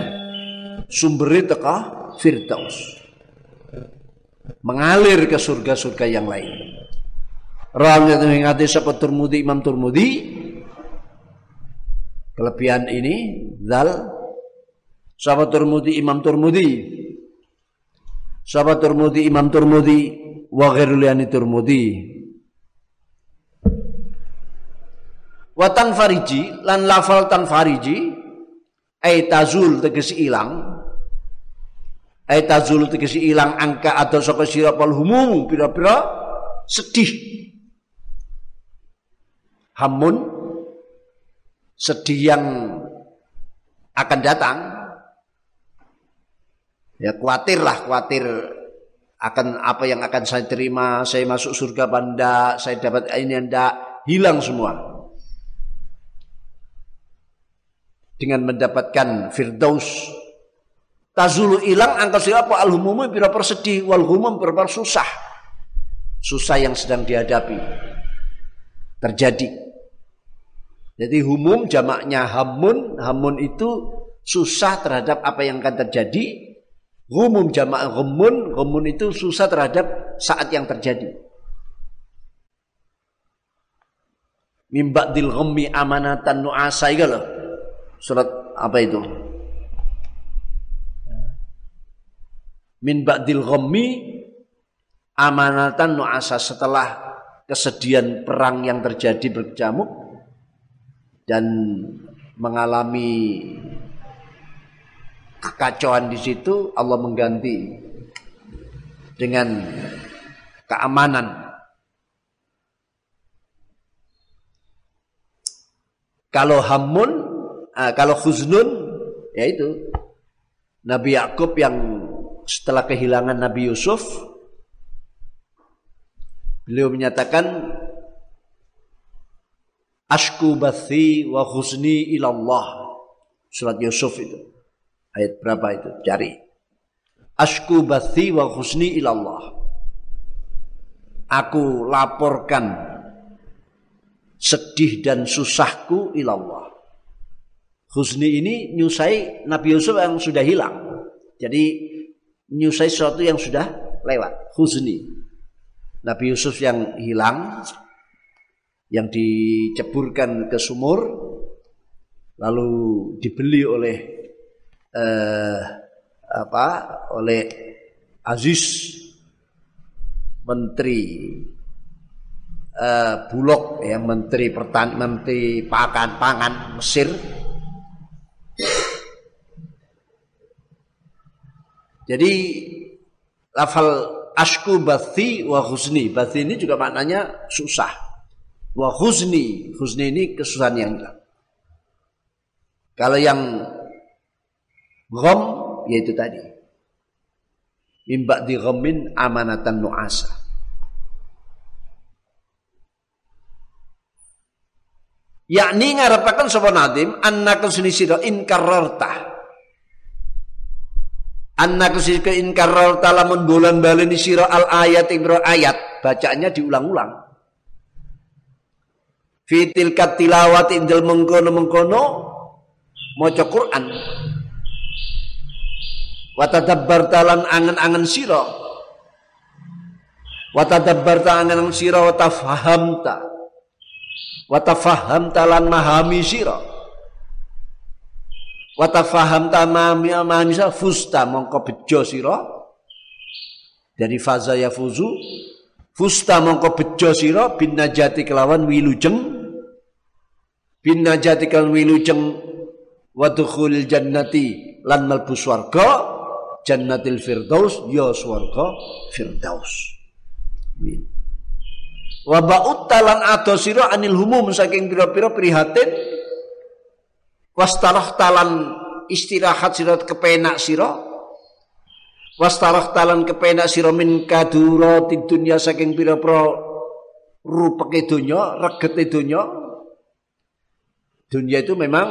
Sumbernya teka Firdaus. Mengalir ke surga-surga yang lain. Rawang itu mengati sapa Turmudi Imam Turmudi kelebihan ini zal sahabat Turmudi Imam Turmudi sahabat Turmudi Imam Turmudi wa ghairul yani Turmudi. Wa tanfariji lan lafal tanfariji ay tazul tegesi ilang ay tazul tegesi ilang angka atau saka sira pal humum pira-pira sedih. Hamun sedih yang akan datang. Ya khawatir lah khawatir akan apa yang akan saya terima, saya masuk surga saya dapat ini anda hilang semua. Dengan mendapatkan firdaus tazulu hilang angka siapa al humum berapa sedih wal humum berapa susah. Susah yang sedang dihadapi terjadi. Jadi humum jamaknya hamun, hamun itu susah terhadap apa yang akan terjadi Gumum jamaah gumun, gumun itu susah terhadap saat yang terjadi. Mimba dil ghammi amanatan nu'asa itu loh. Surat apa itu? Min ba'dil ghammi amanatan nu'asa setelah kesedihan perang yang terjadi berkecamuk dan mengalami kekacauan di situ Allah mengganti dengan keamanan. Kalau hamun, uh, kalau khuznun, yaitu Nabi Yakub yang setelah kehilangan Nabi Yusuf, beliau menyatakan Ashku bathi wa khuzni ilallah. Surat Yusuf itu. Ayat berapa itu? Cari. Ashku bathi wa khuzni ilallah. Aku laporkan sedih dan susahku ilallah. Husni ini nyusai Nabi Yusuf yang sudah hilang. Jadi nyusai sesuatu yang sudah lewat. Husni. Nabi Yusuf yang hilang, yang diceburkan ke sumur, lalu dibeli oleh eh, apa? Oleh Aziz Menteri uh, Bulog ya Menteri Pertan Menteri Pakan Pangan Mesir Jadi lafal asku bathi wa husni. Bathi ini juga maknanya susah. Wa husni. Husni ini kesusahan yang. Kalau yang gham yaitu tadi. Mimba di ghamin amanatan nu'asa. yakni ngarepaken sapa nadim annakum sini sira inkararta annakum sini inkararta lamun bulan baleni sira al ayat ibro ayat bacanya diulang-ulang fitil katilawat indel mengkono mengkono maca Quran watadabbar talan angen-angen sira. Watadabbar talan angen sira watafahamta watafaham talan mahami sira. Watafaham tamami mahami sira fusta mongko bejo sira. Dari faza ya fuzu fusta mongko bejo sira bin najati kelawan wilujeng. Bin najati kelawan wilujeng wadukhul jannati lan malbu swarga jannatil firdaus ya swarga firdaus. Wa talan ado sira anil humum saking pira-pira prihatin. Wastarah talan istirahat sira kepenak sira. Wastarah talan kepenak sira min kadura dunya saking pira-pira rupeke donya regete donya. Dunia itu memang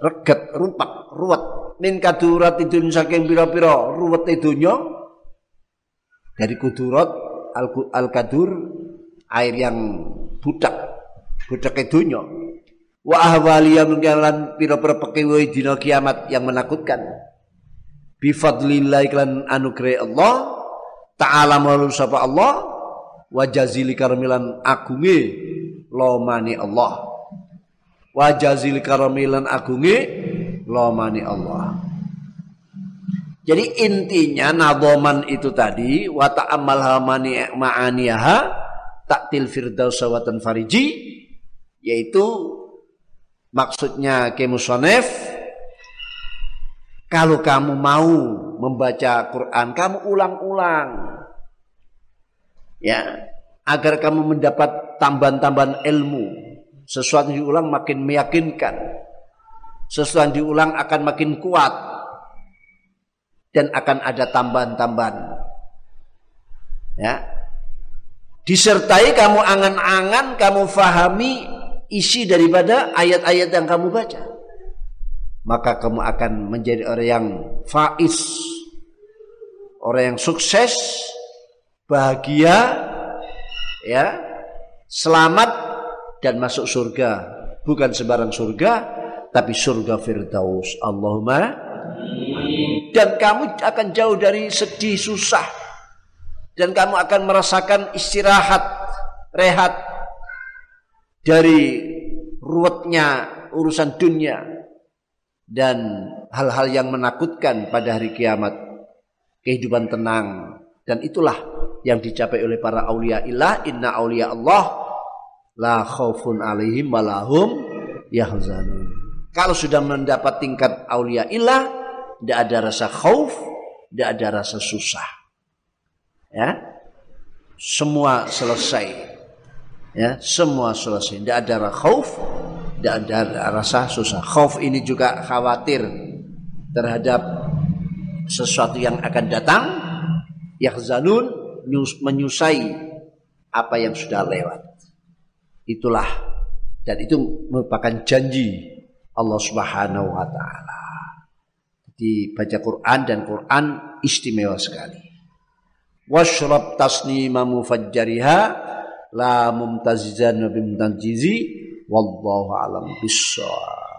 reget rupak ruwet min kadurat dunya saking pira-pira ruwete donya dari kudurat al-kadur air yang budak budak dunia wa ahwaliya mengkalan pira-pira pekewe dina kiamat yang menakutkan. Bi fadlillah iklan anugerah Allah ta'ala malu sapa Allah wa jazili karamilan agunge lomani Allah. Wa jazili karamilan agunge lomani Allah. Jadi intinya nadoman itu tadi wa ta'ammal hamani ma'aniyaha taktil firdaus sawatan fariji yaitu maksudnya kemusonef kalau kamu mau membaca Quran kamu ulang-ulang. Ya agar kamu mendapat tambahan-tambahan ilmu sesuatu diulang makin meyakinkan sesuatu yang diulang akan makin kuat dan akan ada tambahan-tambahan ya Disertai kamu angan-angan, kamu fahami isi daripada ayat-ayat yang kamu baca. Maka kamu akan menjadi orang yang faiz. Orang yang sukses, bahagia, ya, selamat dan masuk surga. Bukan sembarang surga, tapi surga Firdaus. Allahumma. Dan kamu akan jauh dari sedih susah. Dan kamu akan merasakan istirahat, rehat dari ruwetnya urusan dunia dan hal-hal yang menakutkan pada hari kiamat. Kehidupan tenang. Dan itulah yang dicapai oleh para aulia ilah. Inna aulia Allah la khaufun alaihim walahum yahzanun kalau sudah mendapat tingkat aulia ilah tidak ada rasa khauf tidak ada rasa susah. Ya? Semua selesai. Ya semua selesai. Tidak ada khauf tidak ada rasa susah. Khauf ini juga khawatir terhadap sesuatu yang akan datang. Yahzanun menyusai apa yang sudah lewat. Itulah dan itu merupakan janji Allah Subhanahu wa taala. Jadi baca Quran dan Quran istimewa sekali washrab tasnima mufajjariha la mumtazizan bimtanjizi wallahu alam bissawab